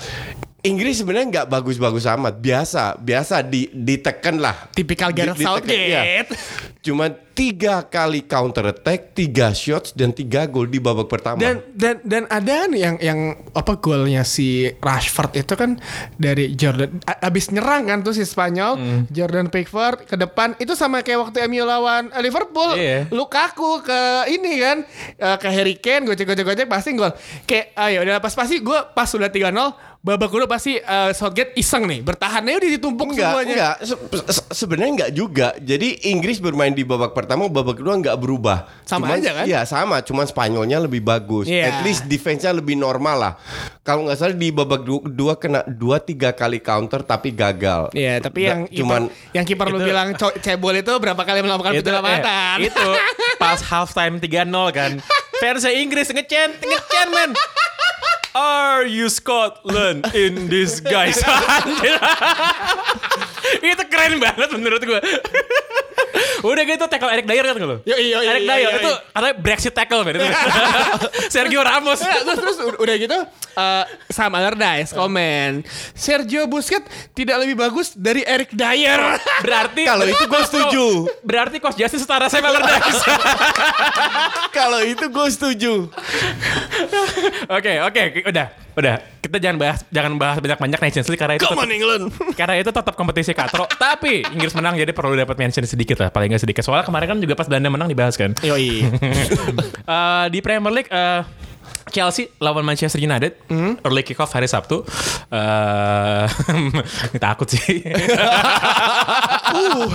Inggris sebenarnya nggak bagus-bagus amat, biasa, biasa di ditekan lah. Tipikal Gareth Southgate. iya. Cuma tiga kali counter attack, tiga shots dan tiga gol di babak pertama. dan dan dan ada nih yang yang apa golnya si Rashford itu kan dari Jordan abis nyerang kan tuh si Spanyol Hmm. Jordan Pickford ke depan itu sama kayak waktu MU lawan eh, Liverpool Iya. Lukaku ke ini kan eh, ke Harry Kane gocek gocek gocek pasti gol kayak ayo udah pas pasti gue pas sudah 3-0 babak kedua pasti eh, Southgate iseng nih bertahannya udah ditumpuk Enggak, semuanya enggak. Se- se- Sebenarnya enggak juga. Jadi Inggris bermain di babak pertama, babak kedua enggak berubah. Sama Cuman- aja kan? Iya sama, cuman Spanyolnya lebih bagus. Iya. At least defense-nya lebih normal lah. Kalau nggak salah di babak du- kedua kena dua tiga kali counter tapi gagal. Iya, tapi Nggak, yang cuman kiper, yang kiper lu bilang cebol itu berapa kali melakukan itu, penyelamatan? eh, itu pas halftime 3-0 kan. Versi Inggris ngecen ngecen men. Are you Scotland in disguise? Itu keren banget menurut gue. Udah gitu tackle Eric Dyer kan lo? Yo, iya, iya, Eric iya, Dyer iya, itu iya. katanya Brexit tackle itu. Sergio Ramos. Nah, terus terus ud- udah gitu eh Sam Allardyce komen Sergio Busquets tidak lebih bagus dari Eric Dyer. Berarti Kalau itu gue setuju. Berarti Coach Justin setara Sam Allardyce. Kalau itu gue setuju. Oke, oke, udah, udah. Kita jangan bahas jangan bahas banyak-banyak Nations League karena itu Come tetap, on England. karena itu tetap kompetisi katro. Tapi Inggris menang jadi perlu dapat mention sedikit lah, paling nggak sedikit. Soalnya kemarin kan juga pas Belanda menang dibahas kan. Yoi. Eh, di Premier League eh, Chelsea lawan Manchester United early kick off hari Sabtu. Eh takut sih. Uh,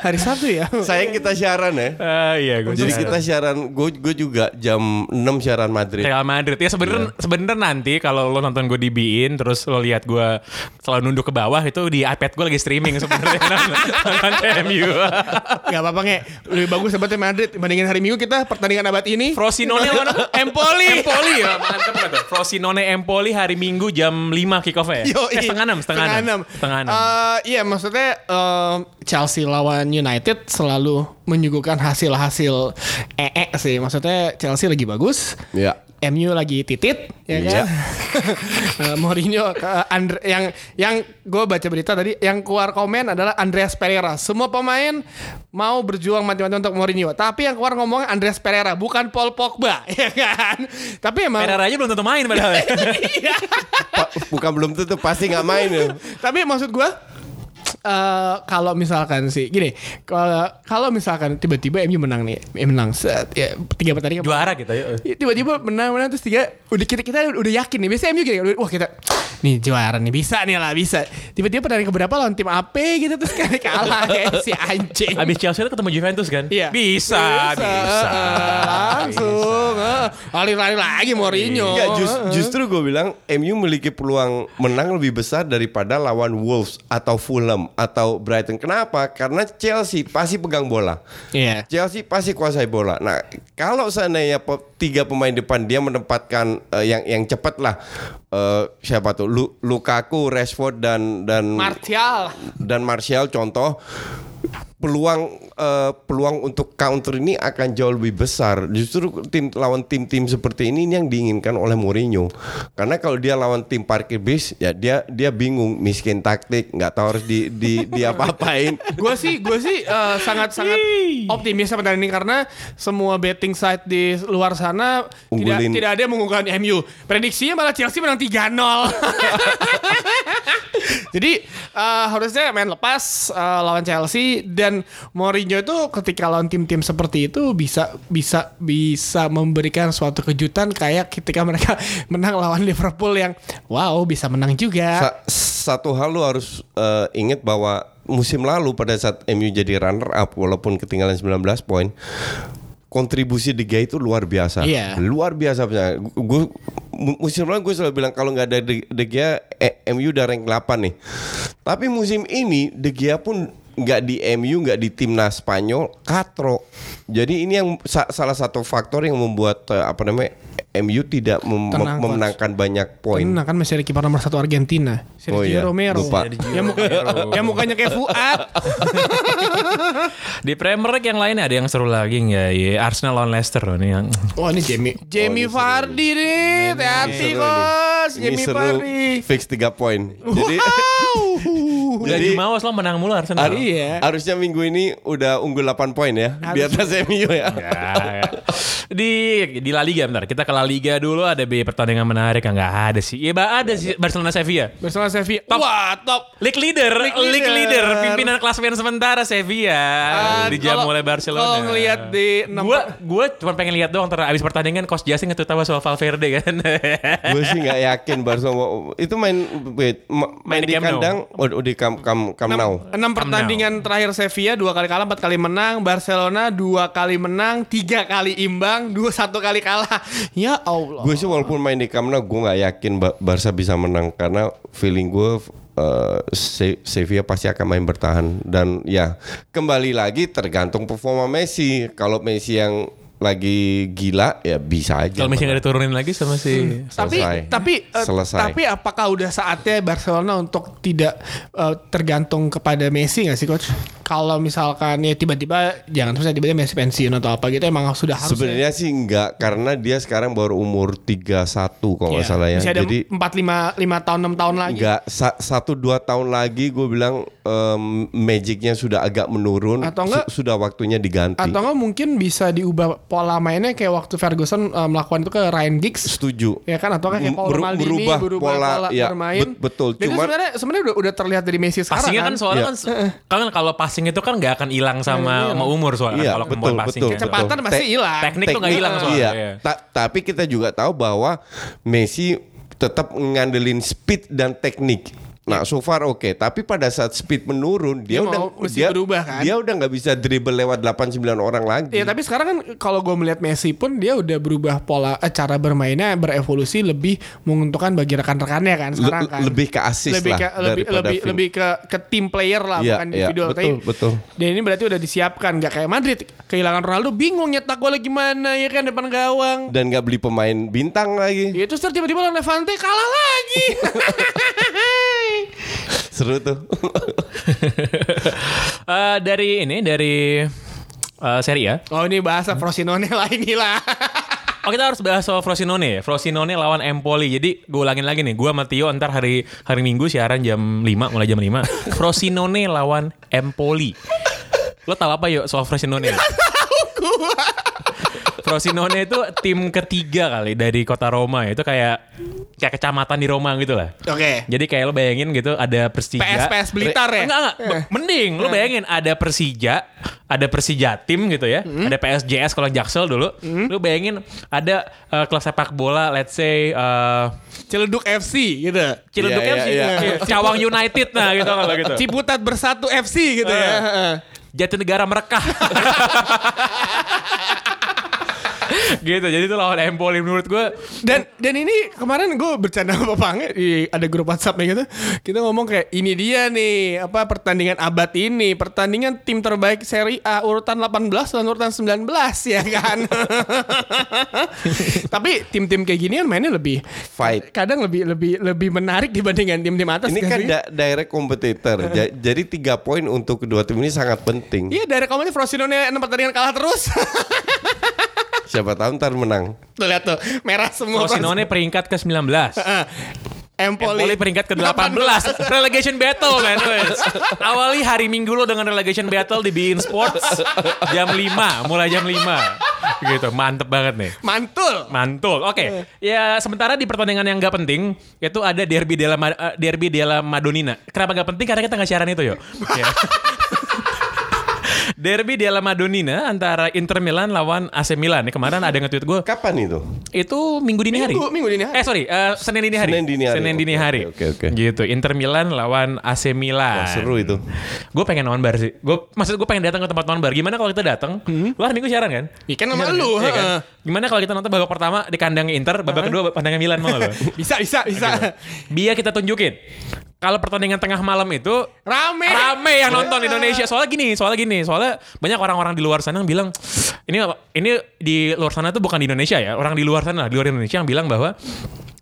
hari Sabtu ya. Sayang kita siaran ya. Eh, iya, gue Jadi kita siaran, gue gue juga jam 6 siaran Madrid. Real Madrid ya sebenarnya sebenarnya nanti kalau lo nonton gue di Bein terus lo lihat gue selalu nunduk ke bawah itu di iPad gue lagi streaming sebenarnya nonton MU. Gak apa-apa nge. Lebih bagus sebetulnya Madrid dibandingin hari Minggu kita pertandingan abad ini. Frosinone mana? Empoli. Empoli ya mantap banget. Frosinone Empoli hari Minggu jam 5 kick off ya. Yo, Eh, setengah enam, setengah enam, setengah enam. Eh, iya maksudnya eh, Chelsea lawan United selalu menyuguhkan hasil-hasil ee sih. Maksudnya Chelsea lagi bagus. Ya. MU lagi titit ya Iya. kan. Eh, Mourinho ke Andre yang yang gue baca berita tadi yang keluar komen adalah Andreas Pereira. Semua pemain mau berjuang mati-mati untuk Mourinho, tapi yang keluar ngomong Andreas Pereira bukan Paul Pogba ya kan. Tapi emang Pereira aja belum tentu main padahal. ya. Pa- bukan belum tentu pasti nggak main ya. Tapi maksud gue eh kalau misalkan sih gini, kalau kalau misalkan tiba-tiba MU menang nih, MU menang set, ya, tiga pertandingan Juara kita ya. Ya, tiba-tiba menang menang terus tiga udah kita kita udah yakin nih biasanya MU gini wah kita nih juara nih bisa nih lah bisa tiba-tiba pertandingan keberapa lawan tim AP gitu terus kayak kalah kayak si anjing Abis Chelsea itu ketemu Juventus kan? Iya. Bisa, bisa. eh, langsung eh. lari-lari lagi Mourinho Enggak, Iya, jus- Eh, eh. justru gue bilang MU memiliki peluang menang lebih besar daripada lawan Wolves atau Fulham atau Brighton. Kenapa? Karena Chelsea pasti pegang bola. Iya Chelsea pasti kuasai bola. Nah, kalau seandainya tiga pemain depan dia menempatkan eh, yang yang cepat lah eh, siapa tuh Lu- Lukaku, Rashford dan dan Martial dan Martial contoh peluang eh, peluang untuk counter ini akan jauh lebih besar. Justru tim lawan tim-tim seperti ini ini yang diinginkan oleh Mourinho. Karena kalau dia lawan tim parkir bis, ya dia dia bingung, miskin taktik, nggak tahu harus di di dia apa-apain. gue sih gue sih eh, sangat sangat optimis sama ini karena semua betting site di luar sana tidak Unggulin. tidak ada yang mengunggulkan MU. Prediksinya malah Chelsea menang 3-0. Jadi eh, harusnya main lepas eh, lawan Chelsea dan Mourinho itu ketika lawan tim-tim seperti itu bisa bisa bisa memberikan suatu kejutan kayak ketika mereka menang lawan Liverpool yang wow bisa menang juga. Sa- satu hal lu harus eh, ingat bahwa musim lalu pada saat MU jadi runner up walaupun ketinggalan 19 poin kontribusi De Gea itu luar biasa. Iya. Luar biasa punya. Gue musim lalu gue selalu bilang kalau nggak ada De, De Gea eh, MU udah rank 8 nih. Tapi musim ini De Gea pun nggak di MU, nggak di timnas Spanyol, katro. Jadi ini yang sa- salah satu faktor yang membuat eh, apa namanya MU tidak mem- Tenang, Coach. memenangkan banyak poin. Nah kan masih ada kiper nomor satu Argentina Sergio Oh iya, Romero lupa. yang, muka- yang mukanya kayak Fuad Di Premier League yang lainnya ada yang seru lagi nggak? Ya, Arsenal lawan Leicester loh nih yang Wah ini Jamie Jamie Vardy nih Hati-hati Seru kos Jamie Vardy fix 3 poin. Jadi udah Jadi- di Mawas lo menang mulu Arsenal. har- Iya. harusnya minggu ini udah unggul 8 poin ya. Di atas MU ya. Ya, ya. di di La Liga bentar. Kita ke La Liga dulu ada B pertandingan menarik nggak ada sih. Iya bah, ada sih Barcelona Sevilla. Barcelona Sevilla Top. Wah top League leader, League league, leader. leader, pimpinan klasemen sementara Sevilla Ah, dijamu oleh Barcelona. Kalau ngelihat di gua gua cuma pengen lihat doang ntar abis pertandingan coach Jasin ngetutawa soal Valverde kan. Gue sih nggak yakin Barcelona itu main wait, ma- main, Main di di kandang oh, di Camp Nou. enam pertandingan terakhir Sevilla dua kali kalah empat kali menang. Barcelona dua kali menang tiga kali imbang dua satu kali kalah. Ya Allah. Gue sih walaupun main di Camp Nou gue nggak yakin Ba- Barca bisa menang. Karena feeling gue eh, Se- Sevilla pasti akan main bertahan. Dan ya kembali lagi tergantung performa Messi. Kalau Messi yang lagi gila ya bisa aja. Kalau Messi nggak diturunin lagi sama si tapi Selesai. tapi eh, Selesai. tapi apakah udah saatnya Barcelona untuk tidak eh, tergantung kepada Messi nggak sih coach? Kalau misalkan ya tiba-tiba jangan terus tiba-tiba Messi pensiun atau apa gitu emang sudah harus Sebenarnya sih enggak karena dia sekarang baru umur 31 kalau nggak salah ya. Masih ada Jadi 4 5 5 tahun 6 tahun lagi. enggak sa- satu dua tahun lagi gue bilang em, magicnya sudah agak menurun. Atau enggak- Su- sudah waktunya diganti. Atau enggak mungkin bisa diubah pola mainnya kayak waktu Ferguson eh, melakukan itu ke Ryan Giggs. Setuju. Ya kan atau kayak Paul Beru- Maldini berubah berubah, pola, pola, ya, bermain. bet- betul. Dan itu Cuman- sebenarnya sebenarnya udah, udah terlihat dari Messi sekarang Passingnya kan. kan soalnya Iya. kan kan kalau passing itu kan nggak akan hilang sama, sama umur soalnya Iya, kalau betul, passing betul, gitu. Kecepatan Betul. masih Te- hilang. teknik tuh nggak hilang soalnya. Iya. Iya. Ta- tapi kita juga tahu bahwa Messi tetap ngandelin speed dan teknik. Nah, so far oke, tapi pada saat speed menurun, dia, Dia udah mau- dia berubah kan? Dia udah nggak bisa dribble lewat 8 9 orang lagi. Ya tapi sekarang kan kalau gue melihat Messi pun dia udah berubah pola eh, cara bermainnya berevolusi lebih menguntungkan bagi rekan-rekannya kan sekarang kan. lebih ke assist lebih lah ke, lebih lebih film. lebih ke ke tim player lah Iya, bukan iya, individual. betul, Tapi- betul. Dan ini berarti udah disiapkan nggak kayak Madrid kehilangan Ronaldo bingung nyetak gol gimana ya kan depan gawang. dan nggak beli pemain bintang lagi. Ya terus tiba-tiba Levante kalah lagi. Seru tuh. Eh, dari ini dari eh, Serie A. oh ini bahasa Frosinone lah inilah. Oh kita harus bahas soal Frosinone ya. Frosinone lawan Empoli. Jadi gue ulangin lagi nih. Gue sama Tio ntar hari hari Minggu siaran jam 5 mulai jam 5. Frosinone lawan Empoli. Lo tau apa yuk soal Frosinone? Frosinone itu tim ketiga kali dari kota Roma itu kayak kayak kecamatan di Roma gitu lah. Oke. Jadi kayak lo bayangin gitu ada Persija. PS PS Blitar ya. Enggak, enggak. Be- Mending lu bayangin ada Persija, ada Persija tim gitu ya. Hmm. Ada PSJS kalau Jaksel dulu. Lu bayangin ada eh, klub sepak bola let's say eh, Ciledug FC gitu. Ciledug Iya, FC, iya, iya. Cawang United nah gitu kalau gitu. Ciputat Bersatu FC gitu ya. Jatinegara merekah. gitu. Jadi itu lawan Empoli menurut gue Dan dan ini kemarin gue bercanda sama Pange di ada grup WhatsApp gitu. Kita ngomong kayak ini dia nih apa pertandingan abad ini, pertandingan tim terbaik Serie A urutan 18 dan urutan 19 ya kan. Tapi tim-tim kayak gini kan mainnya lebih Fight. kadang lebih lebih lebih menarik dibandingkan tim-tim atas. Ini kan sih? da- direct competitor. Ja- jadi tiga poin untuk kedua tim ini sangat penting. Iya dari komentar Frosinone enam pertandingan kalah terus. Siapa tahu ntar menang. tuh lihat tuh merah semua. Frosinone peringkat ke-19. Ah, Empoli, Empoli peringkat ke-18 Relegation battle man. Awali hari Minggu lo dengan relegation battle di Bein Sports Jam 5 Mulai jam 5 Gitu mantep banget nih Mantul. Mantul. Oke. Ya sementara di pertandingan yang gak penting itu ada derby della Ma- eh, derby della Madonnina. Kenapa gak penting? Karena kita nggak siaran itu yo. Ya. derby della Madonnina antara Inter Milan lawan AC Milan. Kemarin ada nge-tweet gue Kapan itu? itu minggu dini hari. Minggu- minggu dini hari. Eh sorry, eh, Senin dini hari. Senin dini hari. Senin dini Oke, hari. oke, oke, oke. Gitu. Inter Milan lawan AC Milan. Wah, seru itu. Gue pengen nonbar sih. Gue maksud gue pengen datang ke tempat nonbar. Gimana kalau kita datang? Lu hari Minggu siaran kan? Iya kan sama lu, Iya kan? Gimana kalau kita nonton babak pertama di kandang Inter, babak kedua kandangnya Milan mau lo? Bisa bisa bisa. Biar kita tunjukin. Kalau pertandingan tengah malam itu Rame. rame yang nonton di Indonesia. Soalnya gini, soalnya gini, soalnya banyak orang-orang di luar sana yang bilang ini ini di luar sana tuh bukan di Indonesia ya, orang di luar sana, di luar Indonesia yang bilang bahwa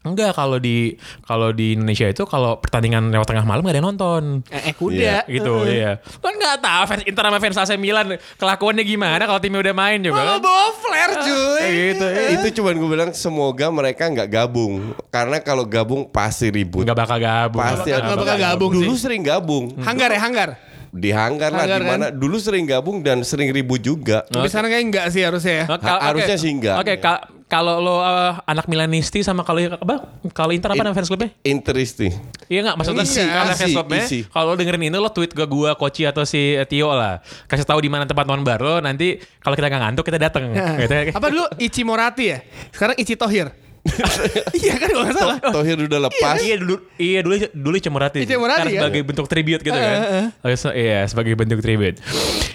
enggak kalau di kalau di Indonesia itu kalau pertandingan lewat tengah malam gak ada yang nonton. Eh, eh kuda. Gitu iya. Kan nggak tahu fans Inter sama fans AC Milan kelakuannya gimana kalau timnya udah main juga Malah kan. bawa flare cuy. Kayak gitu. Itu cuman gue bilang semoga mereka nggak gabung. Karena kalau gabung pasti ribut. Nggak bakal gabung. Pasti bakal- nggak bakal gabung Dulu sih. sering gabung. Hanggar ya hanggar. Di hanggar lah Hanggar di mana. Dulu sering gabung dan sering ribut juga. Tapi sekarang kayak enggak sih harusnya ya. Oh, Ha- harusnya oke. sih enggak. Oke, ka- kalau lo uh, anak Milanisti sama kalau apa? Kalau Inter apa In- nama fans klubnya? Interesting. Iya nggak maksudnya Isi, karena fans klubnya. Kalau lo dengerin ini lo tweet ke gua, Koci atau si Tio lah. Kasih tahu di mana tempat nonbar lo. Nanti kalau kita nggak ngantuk kita datang. gitu. Apa dulu Ichi Morati ya? Sekarang Ichi Tohir. iya kan kalau nggak salah. Tohir udah lepas. Iya dulu iya dulu dulu Cemurati. Iya, Cemurati, kan? sebagai bentuk tribute gitu kan. Oke, so- iya sebagai bentuk tribute.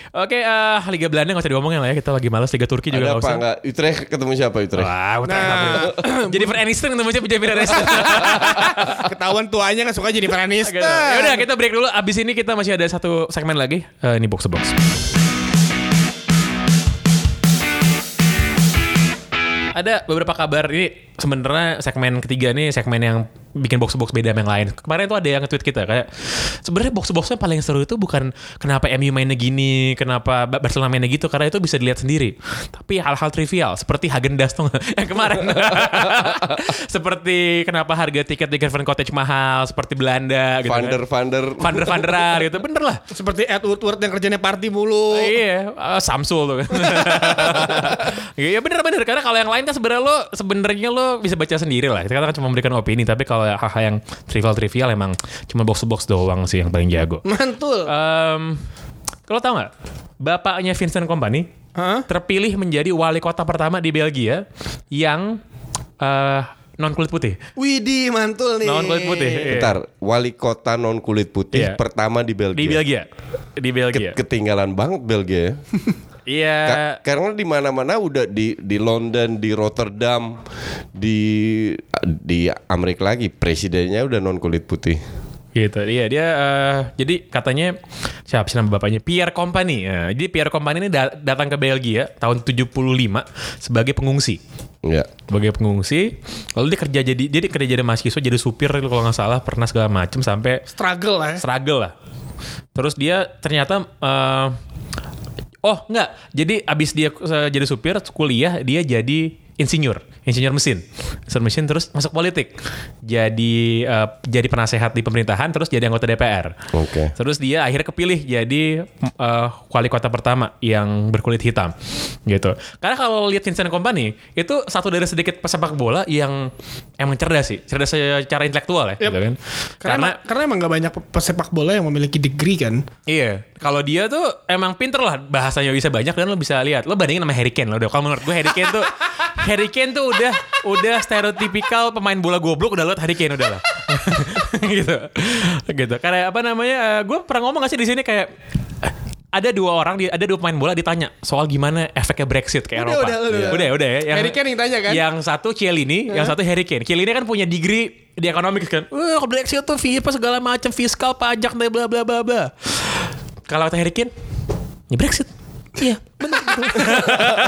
Oke, eh, Liga Belanda nggak usah diomongin lah ya. Kita lagi malas Liga Turki juga Ada apa usah. enggak? Utrecht ketemu siapa Utrecht? Wah, udah Nah. Jennifer Aniston ketemu siapa Jennifer Aniston? Ketahuan tuanya kan suka jadi Aniston. Gitu. Ya udah kita break dulu. Abis ini kita masih ada satu segmen lagi. Eh, ini box to box. Ada beberapa kabar ini sebenarnya segmen ketiga nih segmen yang bikin box to box beda sama yang lain. Kemarin tuh ada yang nge-tweet kita kayak sebenarnya box to boxnya paling seru itu bukan kenapa MU mainnya gini, kenapa Barcelona mainnya gitu karena itu bisa dilihat sendiri. Tapi hal-hal trivial seperti Hagen Dazs tuh yang kemarin. seperti kenapa harga tiket di Caravan Cottage mahal, seperti Belanda gitu kan. Vander Vander. Vander Vanderar gitu bener lah Seperti Ed Woodward yang kerjanya party mulu. iya eh, Samsul tuh kan iya bener-bener karena kalau yang lain kan sebenarnya lo sebenarnya lo bisa baca sendiri lah kita kan cuma memberikan opini tapi kalau hal-hal yang trivial-trivial emang cuma box to box doang sih yang paling jago Mantul. Em, kalau tau nggak bapaknya Vincent Kompany Hah? terpilih menjadi wali kota pertama di Belgia yang eh, non kulit putih Widih mantul nih. non kulit putih iya. Bentar, wali kota non kulit putih Iya. pertama di Belgia. di Belgia di Belgia Ke- ketinggalan banget Belgia ya. iya Ka- karena di mana-mana udah di di London, di Rotterdam, di di Amerika lagi presidennya udah non kulit putih. Gitu, iya dia eh, jadi katanya siapa sih nama bapaknya Pierre Company. Ya, jadi Pierre Company ini da- datang ke Belgia tahun 75 sebagai pengungsi. Ya. Sebagai pengungsi, lalu dia kerja jadi jadi kerja jadi mahasiswa jadi supir kalau nggak salah pernah segala macam sampai Struggle lah ya. struggle lah. Terus dia ternyata eh, oh enggak, jadi abis dia eh, jadi supir kuliah dia jadi insinyur, insinyur mesin, insinyur mesin terus masuk politik, jadi eh, jadi penasehat di pemerintahan terus jadi anggota DPR. Oke. Terus dia akhirnya kepilih jadi eh, wali kota pertama yang berkulit hitam gitu. Karena kalau lihat Vincent Kompany itu satu dari sedikit pesepak bola yang emang cerdas sih, cerdas secara intelektual ya, Yep. gitu kan. Karena, emang, karena emang gak banyak pesepak bola yang memiliki degree kan. Iya, kalau dia tuh emang pinter lah bahasanya bisa banyak dan lo bisa lihat. Lo bandingin sama Harry Kane lo udah. Kalau menurut gue Harry Kane tuh Harry Kane tuh udah udah stereotipikal pemain bola goblok udah lihat Harry Kane udah lah. gitu. Gitu. Karena apa namanya? eh, gue pernah ngomong gak sih di sini kayak eh, ada dua orang, di- ada dua pemain bola ditanya soal gimana efeknya Brexit ke Udah, Eropa. udah, udah. udah, udah ya. Harry Kane yang tanya kan? Yang satu Chiellini, yang satu Harry Kane. Chiellini kan punya degree di ekonomi kan. Wah, Brexit tuh FIFA segala macam fiskal, pajak, bla bla bla bla bla. Kalau kata Harry Kane, ya Brexit. Iya, benar.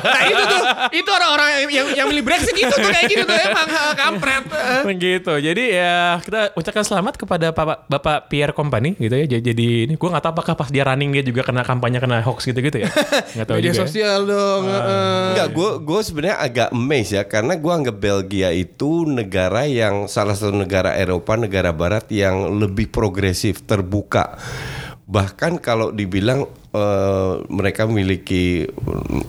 Nah itu tuh, itu orang-orang yang yang milih Brexit itu tuh kayak gitu tuh emang eh, kampret. Eh. gitu. Jadi ya kita ucapkan selamat kepada Bapak, Bapak Pierre Company gitu ya. Jadi, ini gue nggak tahu apakah pas dia running dia juga kena kampanye kena hoax gitu-gitu ya. Nggak tahu Media juga. ya. sosial dong. eh. Enggak, gue gue sebenarnya agak amazed ya karena gue anggap Belgia itu negara yang salah satu negara Eropa, negara Barat yang lebih progresif, terbuka. Bahkan kalau dibilang eh, mereka memiliki eh,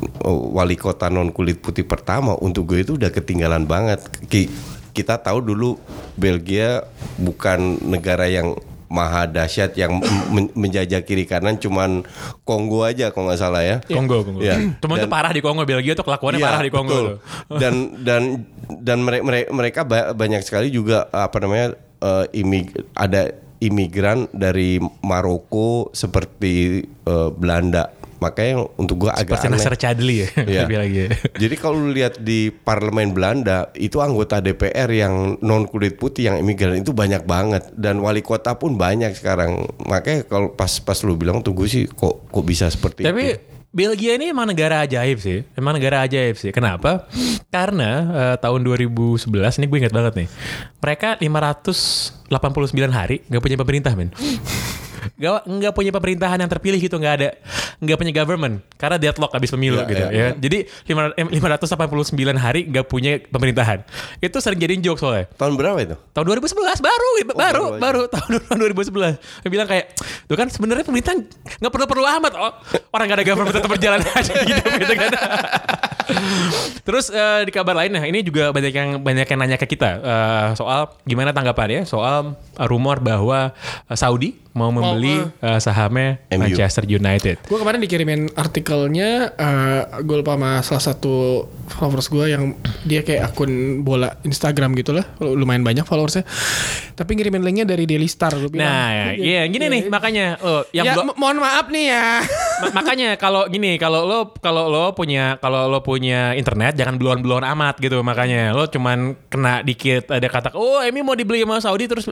wali kota non kulit putih pertama, untuk gue itu udah ketinggalan banget. Ki- kita tahu dulu Belgia bukan negara yang maha dahsyat yang men- menjajah kiri kanan cuman Kongo aja kalau nggak salah ya. Kongo, Kongo. Iya. Teman tuh Dan- parah di Kongo, Belgia tuh kelakuannya Iya, parah di Kongo. betul. tuh. Dan dan dan mereka mereka banyak sekali juga apa namanya eh, imig ada imigran dari Maroko seperti eh, Belanda. Makanya untuk gua agak Seperti aneh. Nasser Chadli ya. Lebih lagi. Jadi kalau lu lihat di parlemen Belanda itu anggota DPR yang non kulit putih yang imigran itu banyak banget dan wali kota pun banyak sekarang. Makanya kalau pas pas lu bilang tuh gue sih kok kok bisa seperti Tapi itu. Belgia ini emang negara ajaib sih. Emang negara ajaib sih. Kenapa? Karena eh, tahun 2011 ini gue ingat banget nih. Mereka 589 hari gak punya pemerintah men. Gak, nggak punya pemerintahan yang terpilih gitu nggak ada nggak punya government karena deadlock habis pemilu Ya, gitu ya, ya, jadi lima- eh, 589 hari nggak punya pemerintahan. Itu sering jadi joke soalnya. Tahun berapa itu? tahun 2011 baru baru baru baru, aja. tahun 2011 dia bilang kayak tuh kan sebenarnya pemerintah nggak perlu perlu amat oh, orang gak ada government tetap berjalan aja hidup gitu kan terus eh, di kabar lainnya ini juga banyak yang banyak yang nanya ke kita eh, soal gimana tanggapannya soal eh, rumor bahwa eh, Saudi mau membeli eh, sahamnya MU. Manchester United. Gue kemarin dikirimin artikelnya uh, gue lupa sama salah satu followers gue yang dia kayak akun bola Instagram gitu lah lumayan banyak followersnya. Tapi ngirimin linknya dari Daily Star gue bilang. Nah iya gini nih makanya oh, yang ya mohon maaf nih ya. Ma- makanya kalau gini kalau lo kalau lo punya kalau lo punya internet jangan beluan beluan amat gitu makanya. Lo cuman kena dikit ada kata oh Emi mau dibeli sama Saudi terus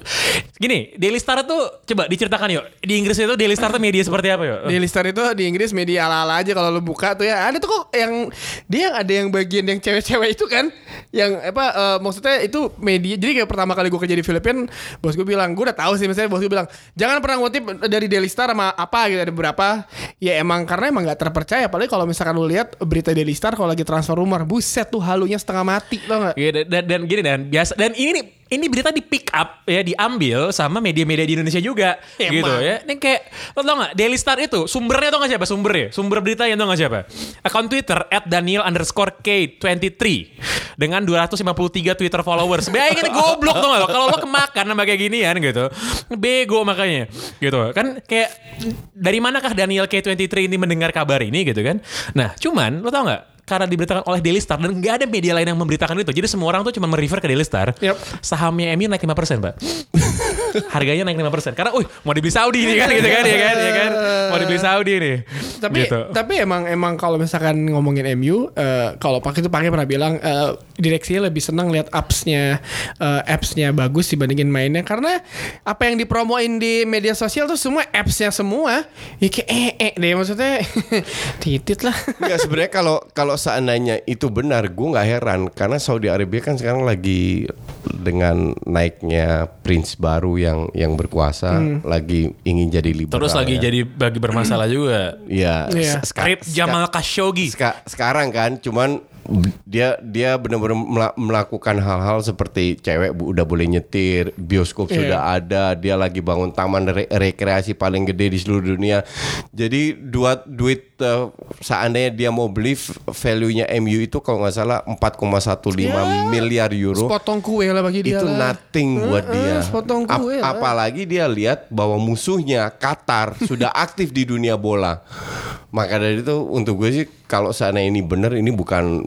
gini Daily Star tuh coba diceritakan yuk. Di Inggris itu Daily Star tuh media seperti apa yuk? Daily Star itu di Inggris media ala-ala aja kalau lu buka tuh ya. Ada tuh kok yang dia yang ada yang bagian yang cewek-cewek itu kan yang apa eh, maksudnya itu media jadi kayak pertama kali gue kerja di Filipina bos gue bilang gue udah tahu sih misalnya bos gue bilang jangan pernah ngutip dari Daily Star sama apa gitu ada beberapa ya emang karena emang nggak terpercaya apalagi kalau misalkan lu lihat berita Daily Star kalau lagi transfer rumor buset tuh halunya setengah mati tau nggak Iya, dan, dan, dan gini dan biasa dan ini nih ini berita di pick up ya diambil sama media-media di Indonesia juga Emang. gitu ya. Ini kayak lo tau gak Daily Star itu sumbernya tau gak siapa sumbernya? Sumber beritanya tau gak siapa? Akun Twitter at Daniel underscore K23 dengan 253 Twitter followers. Bayangin goblok tau gak lo? Kalau lo kemakan sama kayak ginian gitu. Bego makanya gitu. Kan kayak dari manakah Daniel K23 ini mendengar kabar ini gitu kan? Nah cuman lo tau gak? Karena diberitakan oleh Daily Star dan nggak ada media lain yang memberitakan itu. Jadi semua orang tuh cuma merefer ke Daily Star. Yep. Sahamnya MU naik 5% Pak. Harganya naik 5% karena uh mau dibeli Saudi nih kan gitu kan ya kan ya kan. Mau dibeli Saudi nih. tapi gitu. tapi emang emang kalau misalkan ngomongin MU eh, kalau pakai itu pakai pernah bilang eh, direksinya lebih senang lihat appsnya eh, appsnya bagus dibandingin mainnya karena apa yang dipromoin di media sosial tuh semua appsnya semua ya kayak eh eh deh maksudnya titit lah Enggak sebenarnya kalau kalau seandainya itu benar, gue nggak heran karena Saudi Arabia kan sekarang lagi dengan naiknya prince baru yang yang berkuasa, lagi ingin jadi liberal. Terus lagi ya. jadi bagi bermasalah juga. ya Iya. se- seka- Rip Jamal Khashoggi. Seka- sekarang kan cuman dia dia benar-benar mela- melakukan hal-hal seperti cewek bu- udah boleh nyetir, bioskop Iya. sudah ada, dia lagi bangun taman re- rekreasi paling gede di seluruh dunia. Jadi dua duit eh, seandainya dia mau beli value-nya MU itu kalau nggak salah 4,15 Ya, miliar euro. sepotong kue lah bagi dia Itu lah. nothing buat eh, dia. sepotong Ap- kue lah. apalagi dia lihat bahwa musuhnya Qatar sudah aktif di dunia bola. Maka dari itu untuk gue sih kalau seandainya ini benar ini bukan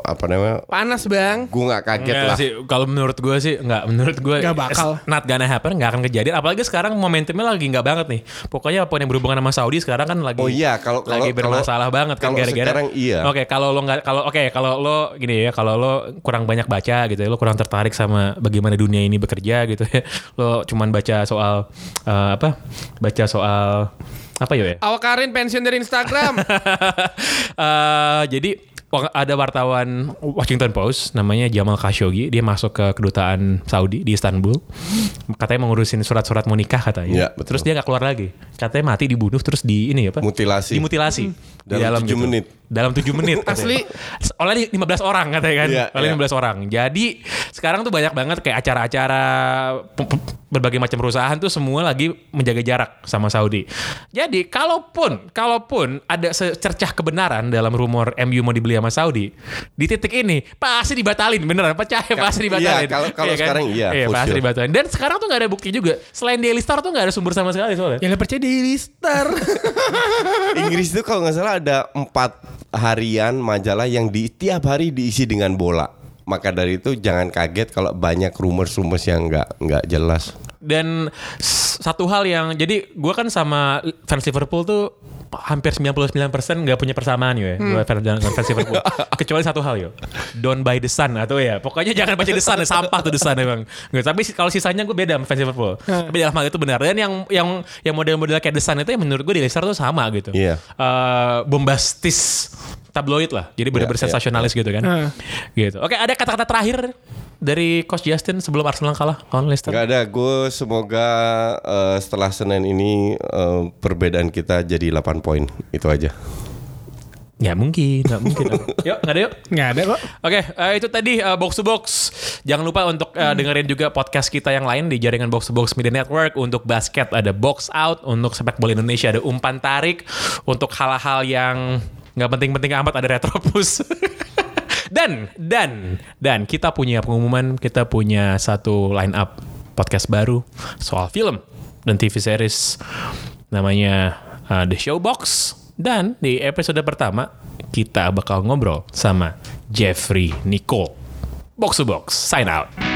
apa namanya? Panas bang. Gue nggak kaget Nggak lah. sih, kalau menurut gue sih nggak, menurut gue Nggak bakal. not gonna happen, nggak akan kejadian. Apalagi sekarang momentumnya lagi nggak banget nih. Pokoknya apa yang berhubungan sama Saudi sekarang kan lagi Oh iya, kalau- lagi bermasalah kalau- banget kan kalau gara-gara. sekarang iya. Oke, kalau lo nggak, kalau oke, kalau lo gini ya, kalau lo kurang banyak baca gitu, ya, lo kurang tertarik sama bagaimana dunia ini bekerja gitu ya. Lo cuman baca soal eh, apa? Baca soal apa ya? Awak Karin pensiun dari Instagram. Eh, jadi ada wartawan Washington Post namanya Jamal Khashoggi. Dia masuk ke kedutaan Saudi di Istanbul. Katanya mau ngurusin surat-surat mau nikah katanya. Iya, betul. terus dia nggak keluar lagi. Katanya mati dibunuh terus di ini apa? Mutilasi. dimutilasi. Di Dalam tujuh menit. Dalam tujuh menit katanya. Asli. oleh 15 orang katanya kan Iya, oleh iya. 15 orang jadi sekarang tuh banyak banget kayak acara-acara berbagai macam perusahaan tuh semua lagi menjaga jarak sama Saudi jadi kalaupun kalaupun ada secercah kebenaran dalam rumor MU mau dibeli sama Saudi di titik ini pasti dibatalin beneran percaya pasti dibatalin iya, kalau- kalau Iya kan? sekarang iya, iya pasti sure. dibatalin dan sekarang tuh nggak ada bukti juga selain Daily Star tuh nggak ada sumber sama sekali soalnya Yang percaya di Star. Inggris itu kalau nggak salah ada empat harian majalah yang di tiap hari diisi dengan bola. Maka dari itu jangan kaget kalau banyak rumors-rumors yang nggak nggak jelas. Dan satu hal yang jadi gue kan sama fans Liverpool tuh hampir 99% nggak punya persamaan yo ya. Fans, dengan fans Liverpool. Kecuali satu hal yo. Don't buy the sun atau ya. Pokoknya jangan baca the sun, sampah tuh the sun emang. Nggak, tapi kalau sisanya gue beda sama fans Liverpool. Tapi dalam hal itu benar. Dan yang yang yang model-model kayak the sun itu yang menurut gue di Leicester tuh sama gitu. Iya. Eh, bombastis tabloid lah. Jadi benar-benar Iya, iya, sensasionalis gitu kan. Heeh. Gitu. Oke, ada kata-kata terakhir dari Coach Justin sebelum Arsenal kalah lawan Leicester. Nggak ada. Gue semoga eh, setelah Senin ini eh, perbedaan kita jadi 8 poin. Itu aja. Ya mungkin, nggak mungkin. yuk, nggak ada yuk. Nggak ada kok. Oke, eh, itu tadi eh, box to box. Jangan lupa untuk eh, dengerin juga podcast kita yang lain di jaringan box to box media network. Untuk basket ada box out, untuk sepak bola Indonesia ada umpan tarik, untuk hal-hal yang nggak penting-penting amat ada retropus. dan dan dan kita punya pengumuman, kita punya satu line up podcast baru soal film dan TV series namanya uh, The Showbox dan di episode pertama kita bakal ngobrol sama Jeffrey Nicole. Box to Box, sign out.